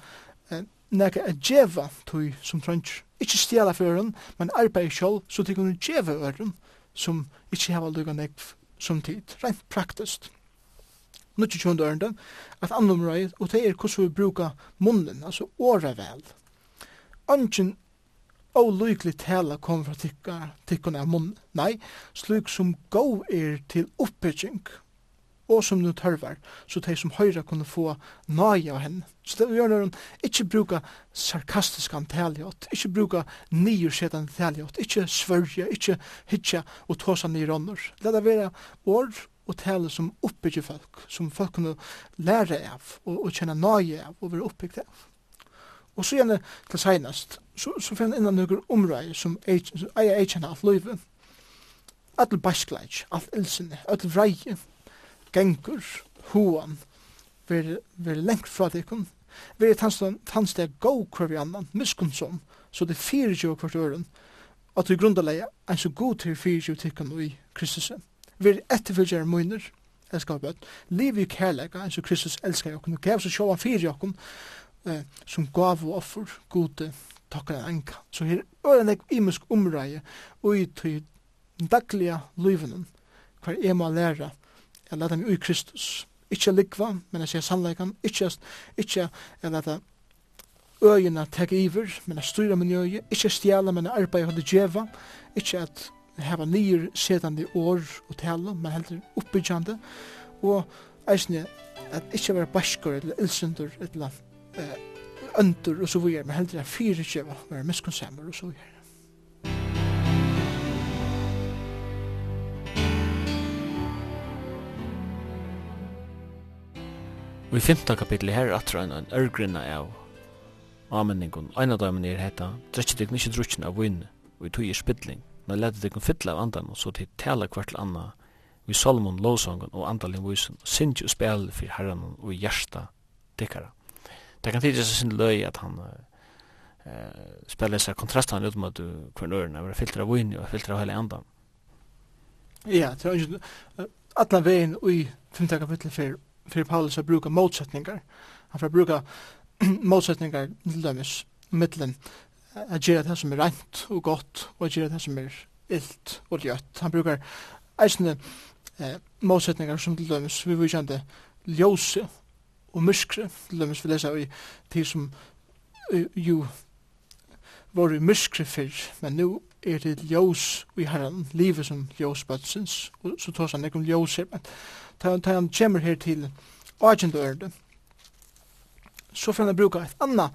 eh, nek a djeva tui som trønts. Ikke stjæla for øren, men arbeid sjål, så tykker han djeva øren, som ikkje hava lukka nekv som tid, rent praktist. Nå ikkje kjønda ørende, at annomrøy, og det er hvordan vi bruka munnen, altså åra vel. Angen olyklig tala kom fra tikkene av munnen, nei, slik som gå er til oppbygging og som nu tørvar, så de som høyra kunne få nøye av henne. Så det gjør når hun ikke bruka sarkastiske antaliot, ikke bruka nyursetende antaliot, ikke svørje, ikke hitja og tåsa nyronner. La det være år og tale som oppbyggje folk, som folk kunne lære av og, og kjenne nøye av og være oppbygge av. Og så gjerne til seinast, så, så finner innan noen omrøy som eier eikjenne av løyve. Alt bæskleik, alt ilsinne, alt vreie, gengur huan, ver, ver lengt fra dikken, ver tans det go kvar vi annan, miskunnsom, så det fyrir jo kvart øren, at vi grundalega en så god til fyrir jo tikkun i Kristus. Ver etterfylgjer munner, elskar bøtt, liv i kærleika, en så Kristus elskar jo og gav så sjåan fyrir jokken, eh, som gav og offer, gode, takkar enka. Så her er en imisk omreie, og i tøy dagliga løyvenen, hver jeg må læra jeg leta meg ui Kristus. Ikkje likva, men jeg sier sannleikan, ikkje, ikkje jeg leta øyina teka iver, men jeg styrir min øye, ikkje stjala, men jeg arbeid holde djeva, ikkje at heva nyer setande år og tala, men heldur oppbyggjande, og eisne at ikkje vera baskur, eller ilsendur, eller uh, øndur, og så videre, men heldur at fyrir djeva, vera miskunnsammer, og så videre. Og i 15 kapitlet her er atra en ørgrinna av amenningun. av damen er heta, drekje dykk ikkje drukken av vinn, og i tog er spilling, men leti dykk fylla av andan, og så til tala kvart til anna, vi Solomon, lovsongen og andalin vysen, og sindj og spel fyrir herran og i hjersta dykkara. Det kan tidsi seg sin løy at han uh, spela seg kontrastan ut mot at du kvarn ørene, var filtra av vinn og filtra av hele andan. Ja, det er ikke, uh, atlan vegin ui 5. kapitlet fyrir fyrir Paulus að bruka motsetningar. Han fyrir bruka motsetningar til dømis mittlen að gera það som er rænt og gott og að gera það som er illt og ljøtt. Han brukar eisne eh, motsetningar som til dømis vi vikjande ljósi og myskri, til dømis vi lesa i tid som jo var i myskri fyrr, men nu er det ljós i herran, livet som ljósbøtsins, og så tås han ekkum ljós her, men ta da han kommer her til Argentørende, så får han bruka et anna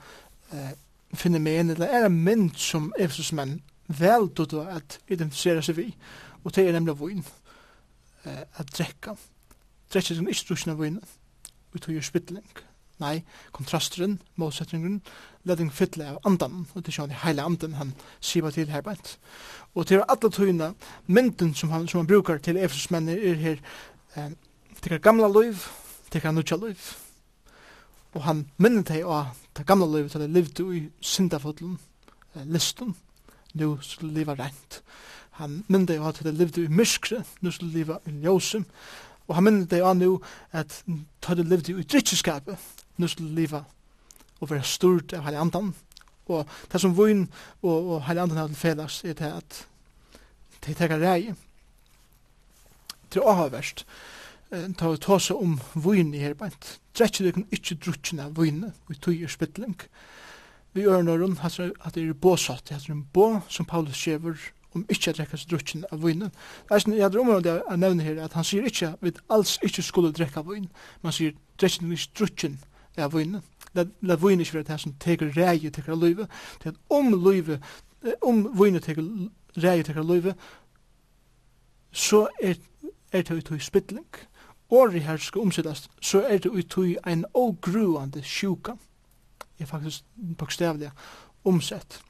eh, fenomen, eller er en mynd som Efesus menn vel tog at identifisera seg vi, og det er nemlig vinn, eh, at drekka, drekka som ikke drusina vinn, og tog jo spittling. Nei, kontrasteren, motsetningen, letting fytle av andan, og det er sånn heile andan han sier til her bænt. Og til alle tøyene, mynden som han, som han brukar til Efesusmennene er her, eh, tikkar gamla liv, tikkar nutja liv. Og han minner teg av ta gamla livet, til det levde i syndafotlen, eh, listun, nu skulle liva rent. Han minner teg av at det levde i myskre, nu skulle liva i ljósum, Og han minner teg av nu at det levde i drittskapet, til livet og være stort av heilig andan. Og det som vun og, og heilig andan har til felles er det at de teker rei til å ha verst ta og ta seg om vun i her bant. Drekje du kan ikke drutjen av vun og tog i spytling. Vi gjør ørner rundt at det er båsatt, det er en bå som Paulus skjever om ikkje drekka seg drukken av vun. Det er jeg drømmer om det jeg nevner her, at han sier ikkje at vi alls ikkje skulle drekka vin, men han sier du vi drukken av vinen. La vinen ikke være det som teker reie teker løyve. Det er at om løyve, om vinen teker reie teker løyve, så er, er det ut i spytling. Året her skal omsettast, så er det ut i en ogruande sjuka. Det er faktisk bokstavlig omsett.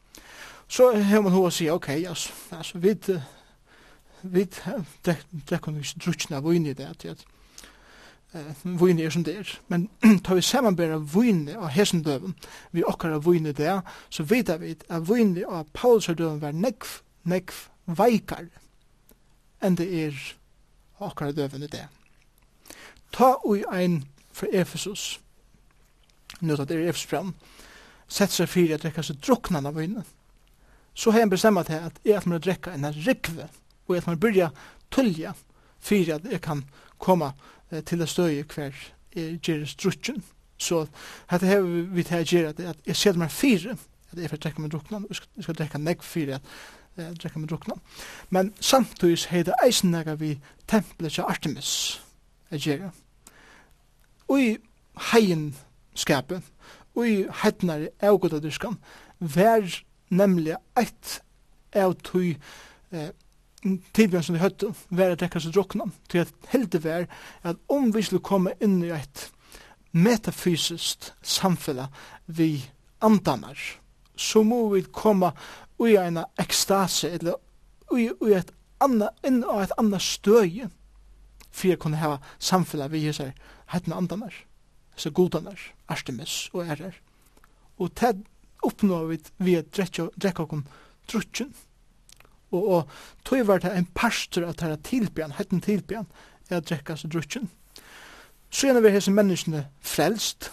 Så har man hva å si, ok, altså, altså vi, vi, det, det kan vi ikke drutjene av vinen i det, at uh, vune er som det er. Men tar vi samanbera vune av hesen døven, vi okkar av vune det, så vet vi at vune av Paulus døven var nekv, nekv veikar enn det er okkar døven i det. Ta ui ein fra Efesus, nu at det er Efesus fram, sett seg fyrir at drekka seg druknan av vune. Så har jeg bestemt til at jeg at man drekka enn rikve, og at man byrja tullja fyrir at jeg kan koma til det støye hver gjerne struttjen. Så dette har vi til å gjøre at jeg ser meg fire, at jeg får drekke med drukna, jeg skal drekke meg fire, at jeg drekke med drukna. Men samtidig har det eisen nega vi tempelet til Artemis at gjøre. Og i heien skapet, og i heitnare avgodadyrskan, vær nemlig eit av tog eh, tidbjørn som de høyde var at dekka seg drukna. Til at heldig vær at om vi skulle komme inn i et metafysiskt samfella vi andanar, så må vi komme ui en ekstase, eller ui, ui et anna, inn av et anna støye, for å kunne ha samfella vi hos her heitna andanar, så godanar, Artemis og ærer. Og det oppnår vi ved å okkom trutjen, Og, og tog var det en pastor at det er tilbjørn, hetten tilbjørn, er å drekke seg drukken. Så gjerne vi hese menneskene frelst,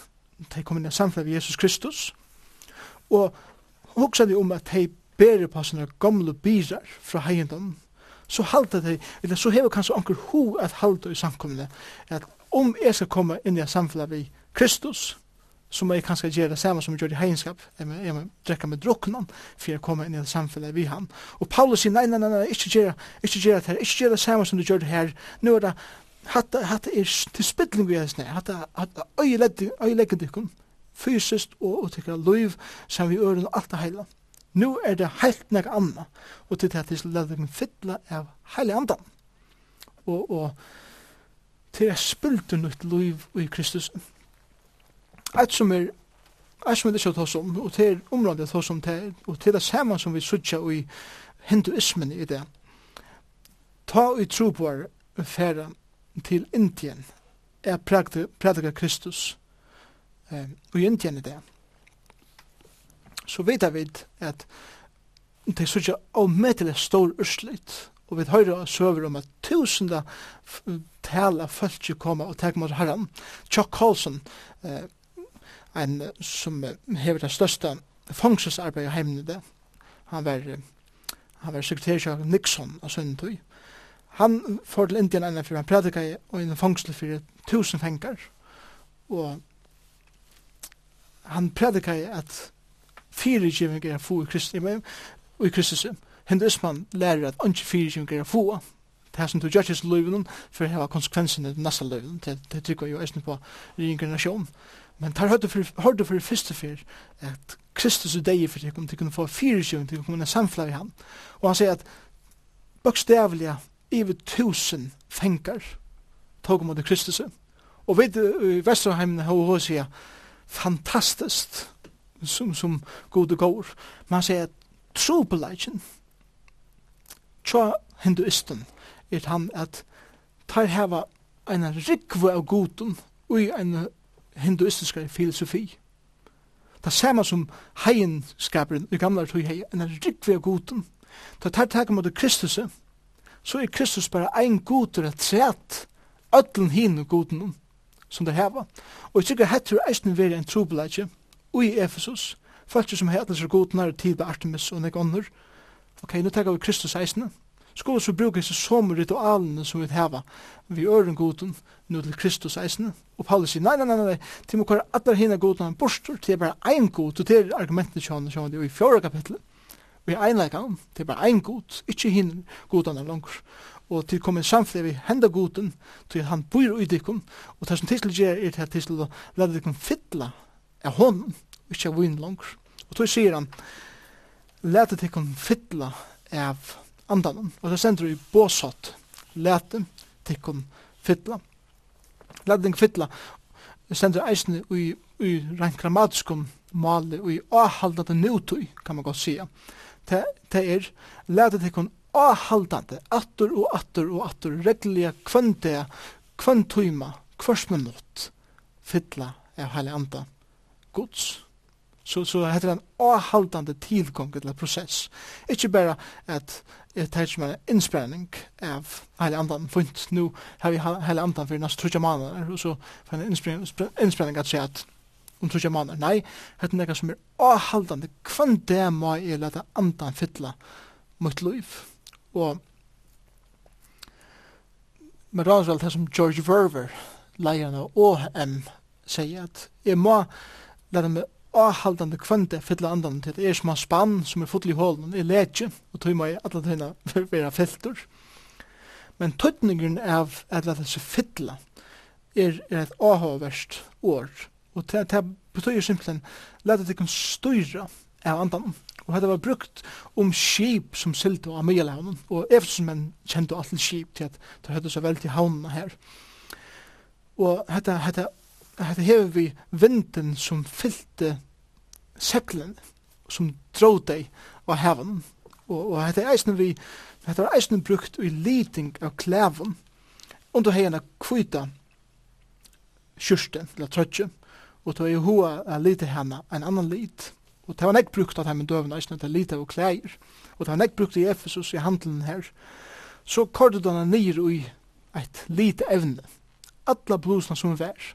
de kom inn i samfunnet ved Jesus Kristus, og hoksa de om at de bærer på sånne gamle birar fra heiendom, så halta de, eller så hever kanskje anker ho at halda i samkommende, at om jeg skal komme inn i samfunnet ved Kristus, så må jeg kanskje gjøre det samme som jeg gjør i hegenskap, jeg må, jeg må drekke med drukkenen, for jeg kommer inn i det samfunnet vi han. Og Paulus sier, nei, nei, nei, nei, ikke gjøre, ikke gjøre det her, ikke gjøre det samme som du gjør det her, nå er det, hatt hatt er til spilling vi er snær, hatt hatt øyeleggende kun, fysisk og, og tykker liv, som vi øren alt det heila. Nå er det heilt nek anna, og til det at jeg leder fylla av heile andan. Og, og til jeg spilte nytt liv i Kristus, Eit som er Eit som er ikke å ta og til området ta som til, og til det samme som vi sutja i hinduismen i det. Ta i troboar færa til Indien, er prædika Kristus eh, og i Indien i det. Så vet vi at det er sånn avmettelig stor urslit, og vi høyre søver om at tusenda tala folk koma og teg mot herran. Chuck Colson, eh, en som hever det største fangselsarbeidet hjemme det. Han var, han var sekretær av Nixon av Søndetøy. Han får til Indien enn for han prædika i og en fangsel for tusen fengar. Og han prædika i at fire giving er få i Kristus. Og i Kristus hinduismen lærer at ikke fire giving er få. Det er som du gjør til løyven for å ha konsekvensene til neste løyven. Det tykker jeg jo eisen på reinkarnasjonen. Men tar hørte for, hørte for første fyr at Kristus er deg for om de kunne få fire kjøring, de kunne samfla i han. Og han sier at bøkstavlige over tusen fenger tog mot Kristus. Og ved i Vesterheimen har hun sier fantastisk som, som gode går. Man han sier at trobeleidjen tja hinduisten er han at tar heva en rikve av goden og en hinduistiska filosofi. Det samme som heienskaperen i gamle tog hei, en rikve av goden. Da tar takk mot Kristus, så er Kristus bare ein god rett sett, ötlen hin og goden som det heva. Og jeg tykker hette eisen veri en trobelage ui Efesus, folk som heter seg er goden er tid på Artemis og nek ånder. Ok, nu tar vi Kristus eisen, skulle så bruke disse som ritualene som vi hava vi øren goden nu til Kristus eisne. Og Paulus sier, nei, nei, nei, nei, til må kvar atler hina goden han borstor, til er bare ein god, og til er argumentet kjønne kjønne i fjorda kapitlet, vi er einleika om, det er bare ein god, ikkje hin godan er langt. Og til kommer en samfle vi henda goden, til han bor i dikken, og det som tisle gjer er til at tisle la dikken fytla av honom, ikkje av vinn langt. Og tog sier han, let dikken fytla av andan. Og så sender i båsott, lete, tikkun, fytla. Lete fytla, sender eisne i, i rent grammatiskun mali, og i avhaldande nutui, kan man godt sia. Det, det er, lete tikkun avhaldande, attur og attur og attur, reglige kvöndea, kvöndtuima, kvörsmenot, fytla, er heilig anda, gods. Så, så heter det en avhaldande tilgång til prosess. Ikke bare at jeg tar som en innsprenning av hele andan funnet. nu har vi hele andan for nesten trutja måneder, og så får en innsprenning at si at om trutja måneder. Nei, det er noe som er avhaldande. Hvem det må jeg lete andan fylla mot liv? Og Men Ransveld, det som George Verver, leierne av OM, sier at jeg må lade meg avhaldande kvønte fylla andan til. Det er som har spann som er fotlig i hålen, er letje, og tog meg alle tøyna vera filter. Men tøytningen av at det er fylla er, er et avhåverst år. Og det, det betyr simpelthen lette det kan styra av andan. Og det var brukt om skip som sylte av Myelavnen, og Efesmenn kjente alt skip til at det høyde så vel til havnene her. Og dette, dette at hever vi vinden som fyllte seklen, som drog deg av heaven. Og, og hette eisen vi, hette var eisen brukt i liting av klæven, under heina kvita kyrsten, eller trøtje, og tog i hoa a lite henne en annan lit. Og det var nek brukt av heimen døvna, eisen at lite av klæger, og det var nek brukt i Efesus i handelen her. Så kordet denne nyr i et lite evne, alla blusna som vær,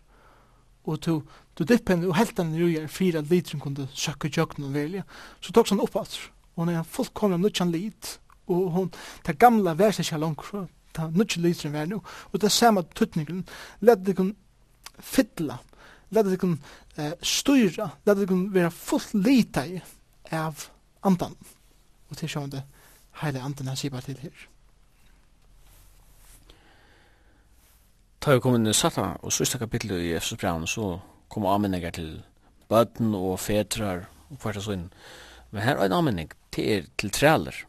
og to du dippen og heltan i fire liter litrin kunde sökka jökna og velja. Så tok han opp alls og hon er fullkomna nutjan lit og hon ta gamla versa ikkje langt ta nutjan liter vær nu og ta sama tutningen let det kun fytla let det kun eh, styra let det kun vera fullt lita av andan og til sjående heile andan han sier til her. Ta vi kom inn i satta og sista kapitlet i Efesus braun, så kom avmenninger til bøtten og fetrar og kvart og sånn. Men her er en anmenning til, til trealer.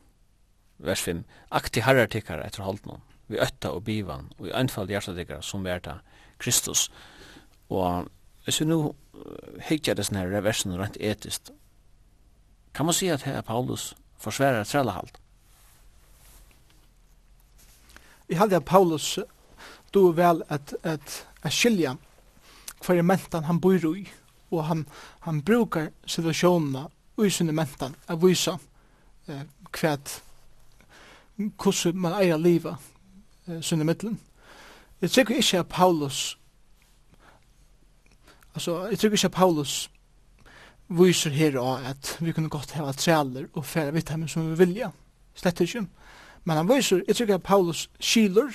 Vers 5. Akti herrar tikkar etter halden Vi øtta og bivan og i anfall hjertet tikkar som verta Kristus. Og hvis vi nu hikker det sånne her versen rent etisk, kan man si at her Paulus forsværer trælahalt? Jeg halde at Paulus du er vel at, at, at skilja kvar mentan han bor i og han han brukar situasjonene och i sinne mentan att visa eh, kvärt hvordan man eier livet eh, sinne middelen. Jeg tykker ikke at Paulus altså, jeg tykker ikke at Paulus viser her av at vi kunne godt hava træler og færa vitaminer som vi vilja. Slett ikke. Men han viser, jeg tykker at Paulus skiler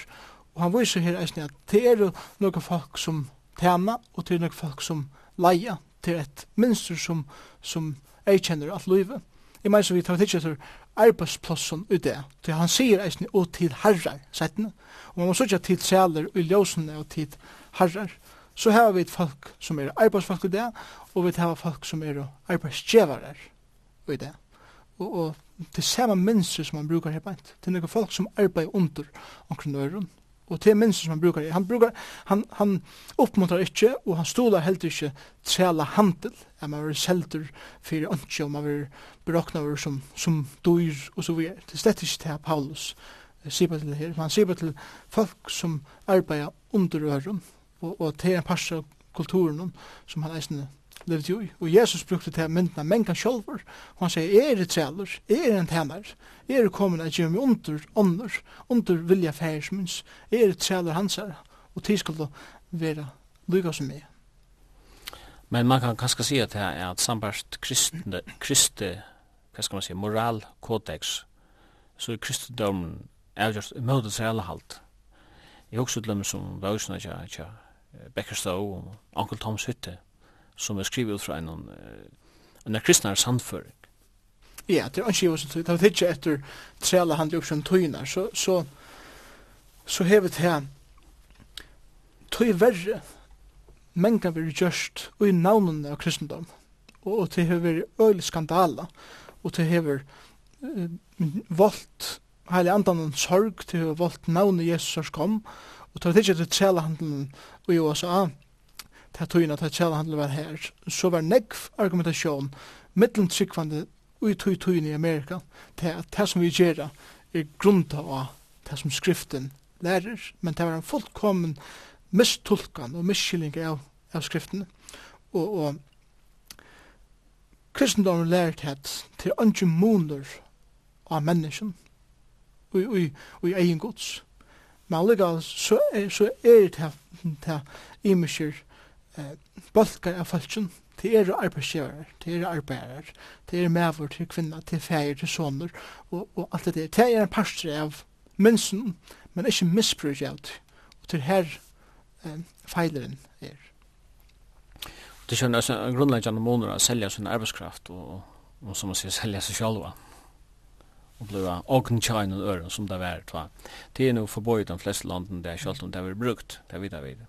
Og han viser her eisne at det er noen folk som tjena, og det er noen folk som leia til et minster som, som erkjenner alt livet. Jeg mener som vi tar tidsje til arbeidsplassen ut det. Så han sier eisne og til herrar, settene. Og man må sørge til sæler og ljøsene og til herrar. Så har vi folk som er arbeidsfolk i det, og vi har folk som er arbeidsgjevare i det. Og, og til samme minster som man brukar her beint, Det er noen folk som arbeider under omkring øren, Og det er minst som han brukar. Han, brukar, han, han oppmuntrar ikkje, og han stolar helt ikkje trela handel, at man vil selter fyrir ønske, og man vil berakna over som, som dyr, og så videre. Det er slett ikkje til Paulus sier til det her. Han sier til folk som arbeider under øren, og, og til en pass av kulturen som han eisne lever jo i. Og Jesus brukte til myndene mengan sjolver, og han sier, er det trealer, er en tæner, er det kommet at gjøre meg under, under, under vilja færs minns, er det trealer hans her, og tid skulle være lykka som meg. Men man kan kanskje si at det er at sambarst kristne, kristne, hva skal man si, moralkodex, så er kristendommen avgjørst møte trealerhalt. Jeg er også til dem som var utsnakja, Bekkerstå og Onkel Toms hytte, som er skrivet ut fra en, en kristnare sandføring. Ja, det er ikke jo som. Det er ikke etter trela handler opp som tøyner, så, så, så hevet her tøy verre mengan veri gjørst og i navnene av kristendom. Og, og det hever vært øyelig skandala, og det hever uh, voldt heilig andan sorg, det hever voldt navnet Jesus kom, og det er ikke etter trela handelen i USA, og til tøyna til handla var her, så var negv argumentasjon mittlen tryggvande ui tøy tøyna i Amerika. Til at det som vi gjerra er grunda av det som skriften lærer, men det var en fullkommen mistulkan og miskylling av, av skriften Og, og kristendommen lært at til andre måneder av mennesken og, ui, ui i egen gods. Men allega så er, så er det her imisjer eh, bølgar av falskjøn, det er arbeidsgjører, det er arbeider, det er mæver til kvinner, til feir, til soner, og, og alt det der. Det er en parstre av mensen, men ikke misbruk av det. Og til her eh, feileren er. Det er kjønner en grunnleggjande måneder å selja sin arbeidskraft og, og som man sier selja seg sjálva og bliva ognkjain og øren som det var tva. Det er nu forboi de fleste landen det er sjálv om det er brukt, det er vidar vidar.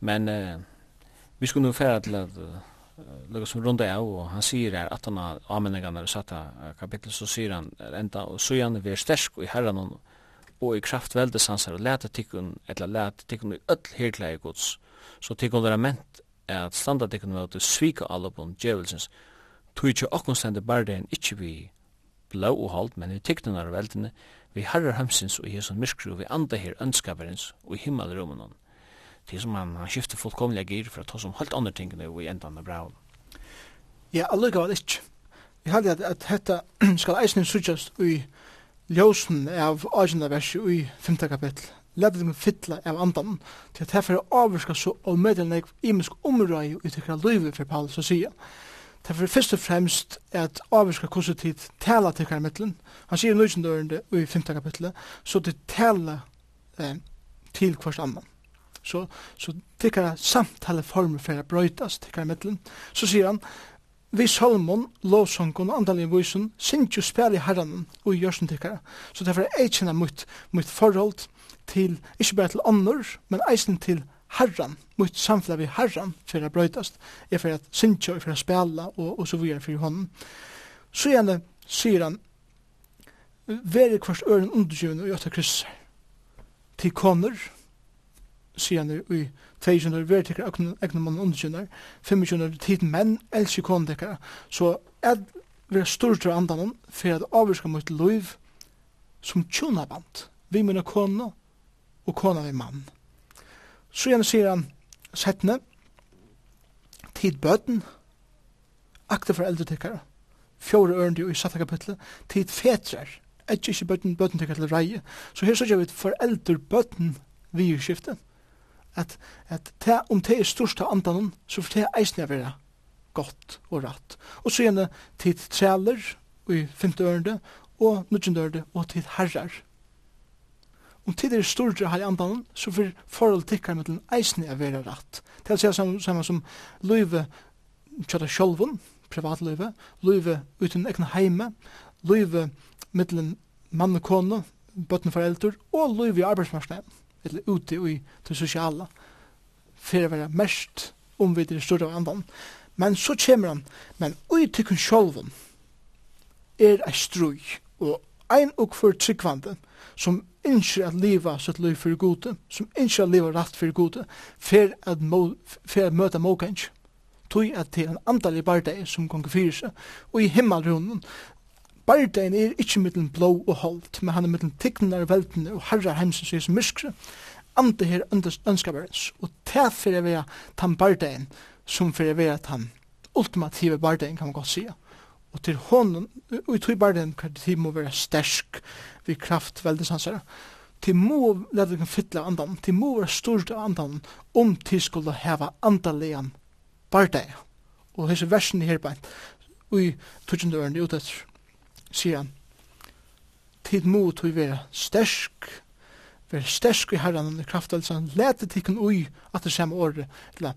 Men eh, Vi skulle nu færa til at lukka som runda av, og han sier her at han har avmenningarna i satta kapitel, så sier han enda, og så gjerne vi er stersk i herran og i kraft veldes hans her, og lete tikkun, eller lete tikkun i öll hirklæg gods, så tikkun vera ment at standa tikkun møte svika alla på djevelsens, tog ikkje okkun stende bardein ikkje vi blå og hold, men i tikkun av veldene, vi herrar hemsins og i hesson myrskru, vi anda her ønskaperins og i himmelrumenon det är som han, han skifter fullkomlig gir for å ta som helt andre ting nu i enda av braun. Ja, allega det ikke. Jeg hadde at, at dette skal eisen suttjast i ljósen av agenda versi i 5. kapittel. Leda dem fytla av andan til at herfra avvarska så og meddelneik imensk omrøy og utvikra løyve for Paulus og Sia. Derfor først og fremst at avvirska hvordan tid tala til hver mittelen. Han sier nøysen dørende i 5. kapitlet, så det tala eh, til hver annan så, så tikkara samtaleformer for å brøytas tikkara mittelen. Så sier han, vi salmon, lovsongon og andalige vysen, sinju spel i herran og i jørsen tikkara. Så derfor er jeg kjenner mot mot forhold til, ikke bare til annor, men eisen til herran, mot samfunn vi herran for å brøytast, er for at sinju, for å spela og, og så videre for honom Så gjerne sier han, veri kvart øren undergjøvende og gjøtta krysser. til koner, sier i teisener, vi er tekker egne mann underkjenner, 25 tid menn elsk kone tekker, så er vi er stort av andan for at avvirska mot loiv som tjonaband, vi minna kone og kone vi mann. Så igjen sier han settene, tid bøten, akte for eldre tekker, fjore ørende i satta kapitlet, tid fetrar, etter ikke bøten, bøten tekker til reie, så her sier vi foreldre bøten vi skiftet, at, at te, om det er størst av andanen, så får det eisen å være godt og rett. Og så gjerne tid trealer i femte ørende, og nødgjende ørende, og tid herrar. Om tid er større her i andanen, så får forhold tikkere med den eisen er være rett. Det er samme, samme som løyve kjøtta sjolven, privatløyve, løyve uten egen heime, løyve mittelen mann og kone, bøtten foreldre, og løyve i arbeidsmarsknaden eller ute i det sosiala, for å være mest omvidere større større andan. Men så kommer han, men ui tykken sjolven er ei strui, og ein og for tryggvande, som innskjer at liva sitt liv for gode, som innskjer at liva rett for gode, for at, mo, for at møte måkens, tog at til en andalig bardei som gonger fyrir seg, og i himmelrunnen, Bardein er ikkje mittlen blå og holdt, men han er mittlen tikknar veltene og herrar heimsen som er som myskre. Ande her ønskabarens, og det fyrir vi tan bardein som fyrir vi tan ultimative bardein, kan man godt sija. Og til honom, og i tog bardein, kan det må være stersk, vi kraft veldig veldesansere. Til må lade kan fytla andan, til må være stort av andan, om til skulle heva andalian bardein. Og hese versen i herbein, og i tutsjende ørende utetter, sier han, tid mot vi vera stersk, vera stersk i herran under han lete tikkun ui at det samme året, eller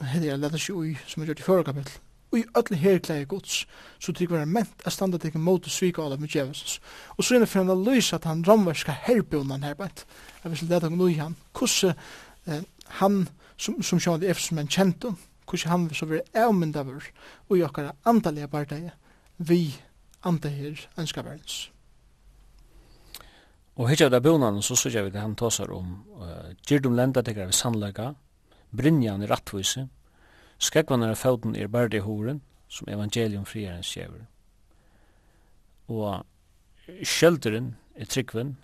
hei heller lete seg ui som er gjort i førre kapittel, ui öll herklei gods, så tikk vera ment a standa tikkun mot og svika ala med djevelsens. Og så inne for han lysa at han ramverska herbjona her bænt, jeg vil lete tikkun ui han, hvordan han, som, som sjåan i Efesus menn kjent hvordan han så vera avmyndaver ui okkara andalega bardeie, vi anda her ønska verdens. Og hittar av bønanen så sykja vi det han tåsar om uh, Gyrdum lenda tekkar vi sannlega, Brynjan i rattvise, Skekvan er fauden i bærdig horen, som evangelium friaren sjever. Og Kjelderen er tryggven,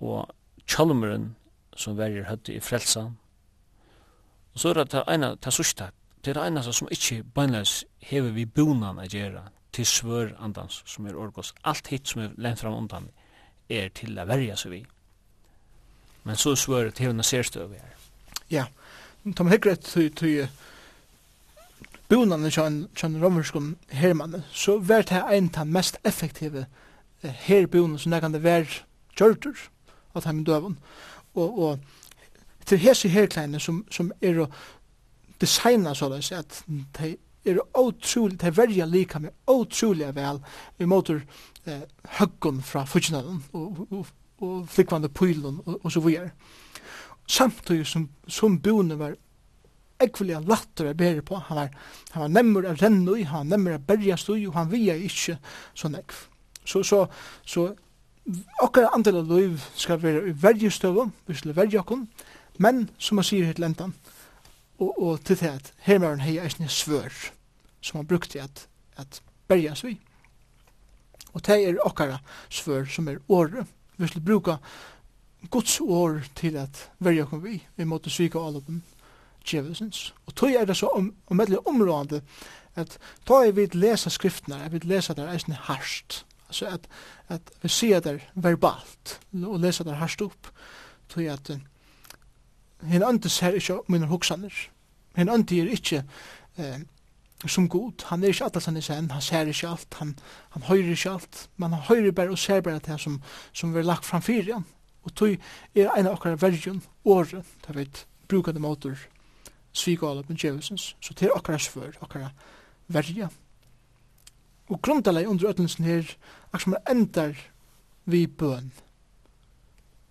og Kjolmeren som verger høtti i frelsan. Og så er det ena, det sørsta, det er det ena som ikke beinleis hever vi bonan a gjera, til svør andans, som er orgos. Alt hitt som er lengt fram undan er til å verja seg vi. Men så svør til henne serstøv vi er. Ja, ta meg hikker et til bonanen kjønn romerskon hermannen, så vær det en av mest effektive herbonen som nekande vær var kjørtur av dem døven. Og, og til hese herkleine som, som er å designa sånn at de er otroligt, det er verja lika med otroligt vel i motor eh, höggon fra fyrtjennalen og, og, og flikvande pylen og, og så videre. Samtidig som, som boende var ekvelig latter jeg bærer på. Han var, han var nemmer av rennu, han var nemmer av berja stui, og han via ikke så nekv. Så, så, så okkar andel av liv skal være i verje støvum, vi skal verje okkon, men som man sier hitt lentan, og, og til det at hermaren hei eisne svør som han brukte at, at berja svi. Og det er okkara svør som er åre. Vi skal bruka Guds år til at verja okkom vi, vi måtte svika all oppen djevelsens. Og tog er det så om, om område at ta er vi lesa skriftene, er vi lesa der eisne harsht, altså at, at vi sier der verbalt og lesa der harsht opp, tog at Hinn andi ser ikkje minnar hoksaner. Hinn andi er ikkje eh, som god. Han er ikkje alt han er sen. Han ser ikkje alt. Han, han høyrer ikkje alt. Men han høyrer bare og ser bare det som, som vi har lagt fram fyrir han. Og tog er ein av okkara vergen året, da vi brukar det måter, svigala med djevelsens. Så det er okkara svør, okkara vergen. Og grundaleg under ötlensen her, akkur som er endar vi bøn.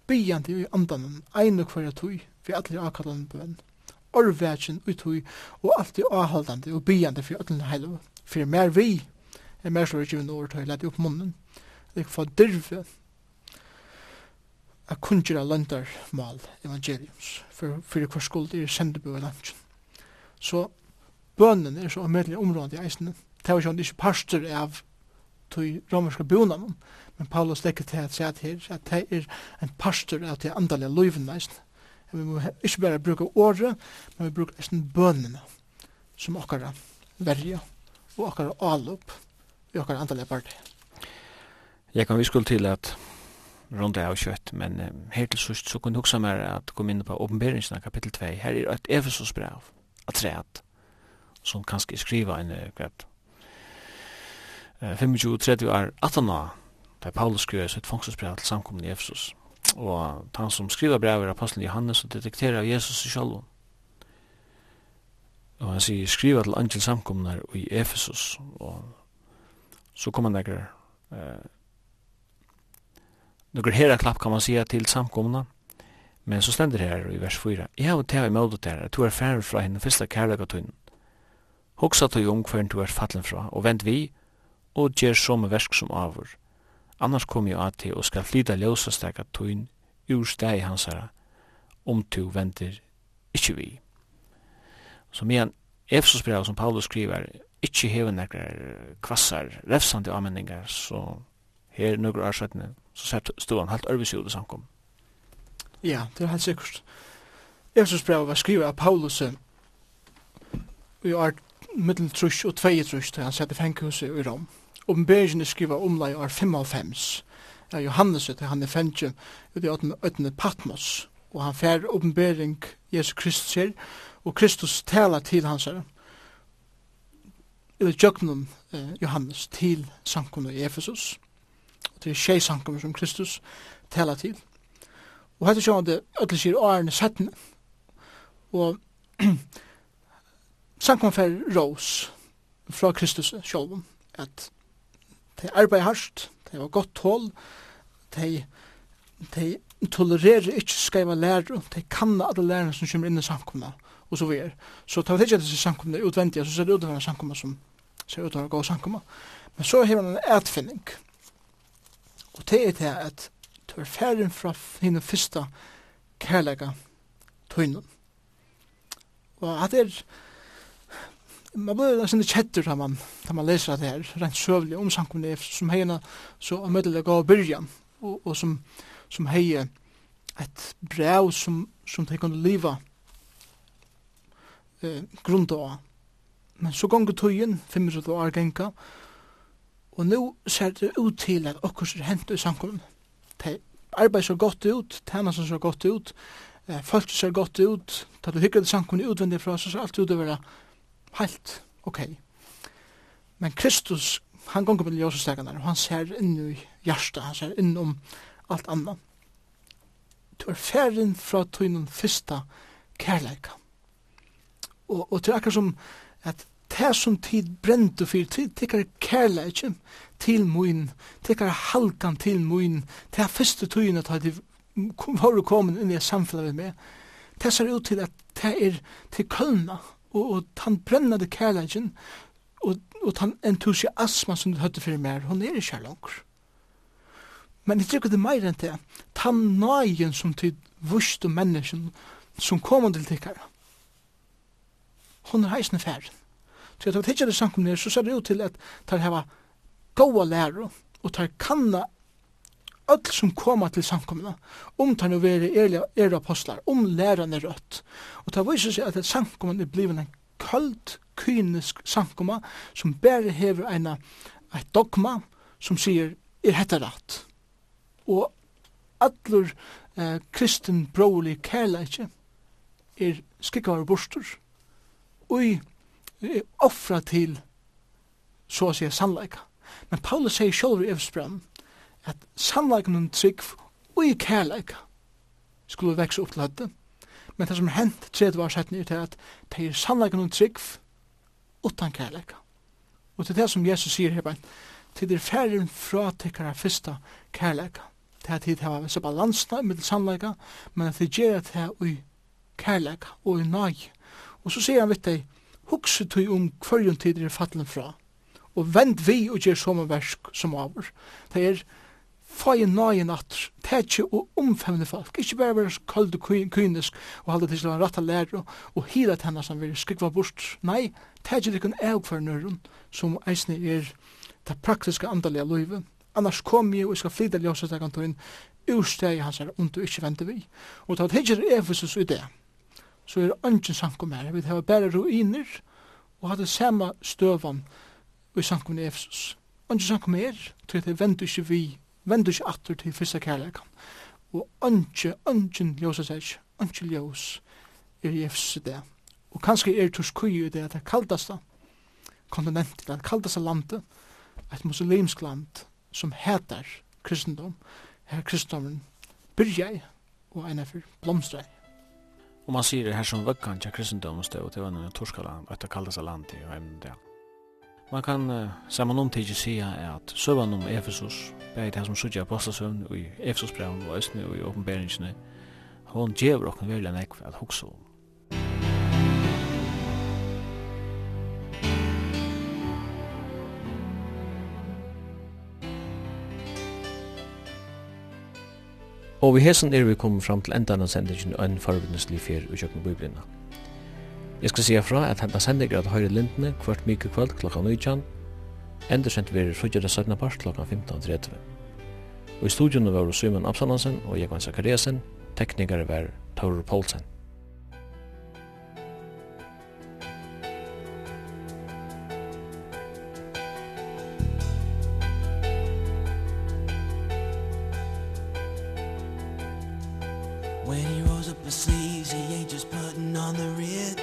Bygjandi i andanen, ein og hverja tog, for allir akkallan bøn, orvætjen utui og alltid avhaldande og bygjande for alle heilu, for mer vi, er mer slår ikke vi når til lette opp munnen, det er for dirve, a kunjira landar mal evangeliums, for, fyrir hver skuld er sendebu i landjen. Så bønnen er så omedelig områd i eisene, det er jo ikke parster av tog romerska bonan, men Paulus legger til at sier at her, at det er en parster av det andalige løyven, veist, Og vi må ikke bare bruke året, men vi bruker nesten bønene som okkara verja og okkara alup i okkara antallet parti. Jeg kan vi skulle til at rundt av kjøtt, men um, her til sørst så kunne jeg huske meg at kom inn på åpenberingsene kapittel 2. Her er et Efesos brev, at treet, som kanskje skriver en kvart. Uh, 25-30 år, 18 år, da Paulus skriver sitt fangselsbrev til samkomne i Efesos og han som skriver brev er apostelen Johannes og detekterer av Jesus selv. Og han sier skriva til angel samkomnar i Efesus. Og så kommer han nekker eh, nekker hera klapp kan man sier til samkomna. Men så stender her i vers 4 Jeg har tega i møte der at du er færre fra henne fyrsta kærlega tøynen Hoksa tøy om hvern du er fallen fra og vend vi og gjer som versk som avur Annars kom jo at til og skal flyta ljósa stekka tøyn ur steg hansara om tu venter ikkje vi. Så medan brev som Paulus skriver ikkje hever nekrar kvassar refsande avmenningar så her nøkker årsøttene så sett stod han stovan halt ørvisjode samkom. Ja, det er helt sikkert. Efsos brev var skrivet av Paulus i art middel trus og tvei trus til han sette fenghuset i Rom. Oppenberingen er skriva omlai år 55. Ja, Johannes, det han er fengje, ut i åttende Patmos, og han fær oppenbering Jesu Kristus her, og Kristus tala til hans her, eller jøgnum eh, Johannes til sankum i Efesus, og til tjei sankum som Kristus tala til. Og hette sjåan det ötlig sier årene settene, og sankum fær rås fra Kristus sjálfum, at de arbeider hardt, de har godt tål, de, de tolererer ikke skreiva lærer, de kan alle lærerne som kommer inn i samkomna, og så videre. Så tar vi ikke disse samkomna utvendige, så ser det ut av en samkomna som ser ut av en god samkomna. Men så har man en etfinning. Og det er det at du er ferdig fra henne første kærlega tøynen. Og at det er man blir nesten litt kjetter da man, da man leser det her, rent søvlig om samkomne, som heierne så møtelig gav byrjan, og, og som, som heier et brev som, som de kunne liva eh, grunda av. Men så gonger tøyen, 500 år genka, og nå ser det ut til at okkur er hent i samkomne. De arbeid så godt ut, tænasen så godt ut, eh, folk ser godt ut, da du hygger det samkomne utvendig fra, så ser alt ut å være helt ok. Men Kristus, han gonger på ljøsestegene, og han ser inn i hjertet, han ser inn om alt annet. Du er ferden fra tøynen fyrsta kærleika. Og, og til akkurat som at det som tid brente for, tid tikkar kærleikken til moin, tikkar halkan til moin, det er første tøyene at de var kommet inn i samfunnet med, det ser ut til at det er til kølna, og, og han brennade kærleikken, og, og han entusiasma som du høtte fyrir mer, hon er ikke her langer. Men jeg tykker det meir enn det, han nøyen som tid vust og mennesken som kom til tikkara, hon er heisne færen. Så jeg tar tikkara sankum nere, så ser det ut til at tar heva goa lærer, og tar kanna öll som koma til samkomna, om tar nu vere er, er apostlar, om lærane rødt. Og det viser seg at samkomna er blivin en kald, kynisk samkomma som bare hever eina, eit dogma som sier, er hetta rætt. Og allur eh, kristin brolig kærleikje er skikkavar bostur og er offra til så å si sannleika. Men Paulus sier sjálfur i Evsbrand, at sannleikene trygg og i kærleika skulle vekse opp til høyde. Men det som hent tredje var sett ned til at det er sannleikene trygg utan kærleika. Og til det som Jesus sier her, til det er færre fra tikkere fyrsta kærleika. Til at det har vært balansene med sannleika, men at det gjør at det er i kærleika og i nøy. Og så sier han vitt deg, hukse tog om hverjon tid er fattelen fra, og vend vi og gjør som en versk som avur. Det er få i nøyen atter, tætje og omfemne folk, ikkje bare være køld og kynisk og halde til en rett lærer og og hila henne som vil skrikva bort. Nei, tætje det kun eog for nøyren som eisne er det praktiske andalige løyve. Annars kom jeg og skal flytta ljósa til kantorin ursteg hans er ond og ikke vente vi. Og ta tætje er Efesus i det, så er det ønsken sankum her. Vi har bare ruiner og hadde samme støvan i sankum i Efesus. Ønsken sankum er, tror jeg det venter ikke vi vend ikke atter til fyrsta kærleikan. Og ønske, ønske ljósa seg, ønske ljós er i i det. Og kanskje er Turskui i det, det kaldaste kontinentet, det kaldaste landet, et muslimsk land som heter kristendom, her kristendomen byrja i og eina fyr blomstra i. Og man sier det her som vøkkan til kristendomen stod, det var noen torskala, etter kaldaste land i og emnet det. Man kan uh, saman om omtidig sige at søvann om Efesus, bare det her som sutja apostasøvn i Efesusbreven og Østene og i åpenberingsene, hon djever okken velja nekv at hugsa om. Og vi hesen er vi kommet fram til endan av sendingen og en forbundeslig fyr og kjøkken biblina. Jeg skal sige fra at henta sendinger at høyre lindene hvert mykje kvöld klokka 19, Enda endersendt vi frugjer 17. part klokka 15.30. Og i studion var Simon Absalonsen og Jekvann Zakariasen, teknikere var Taur Poulsen. When he rolls up his sleeves, he ain't just putting on the red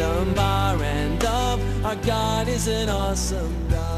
wisdom bar and dove. Our god is an awesome god.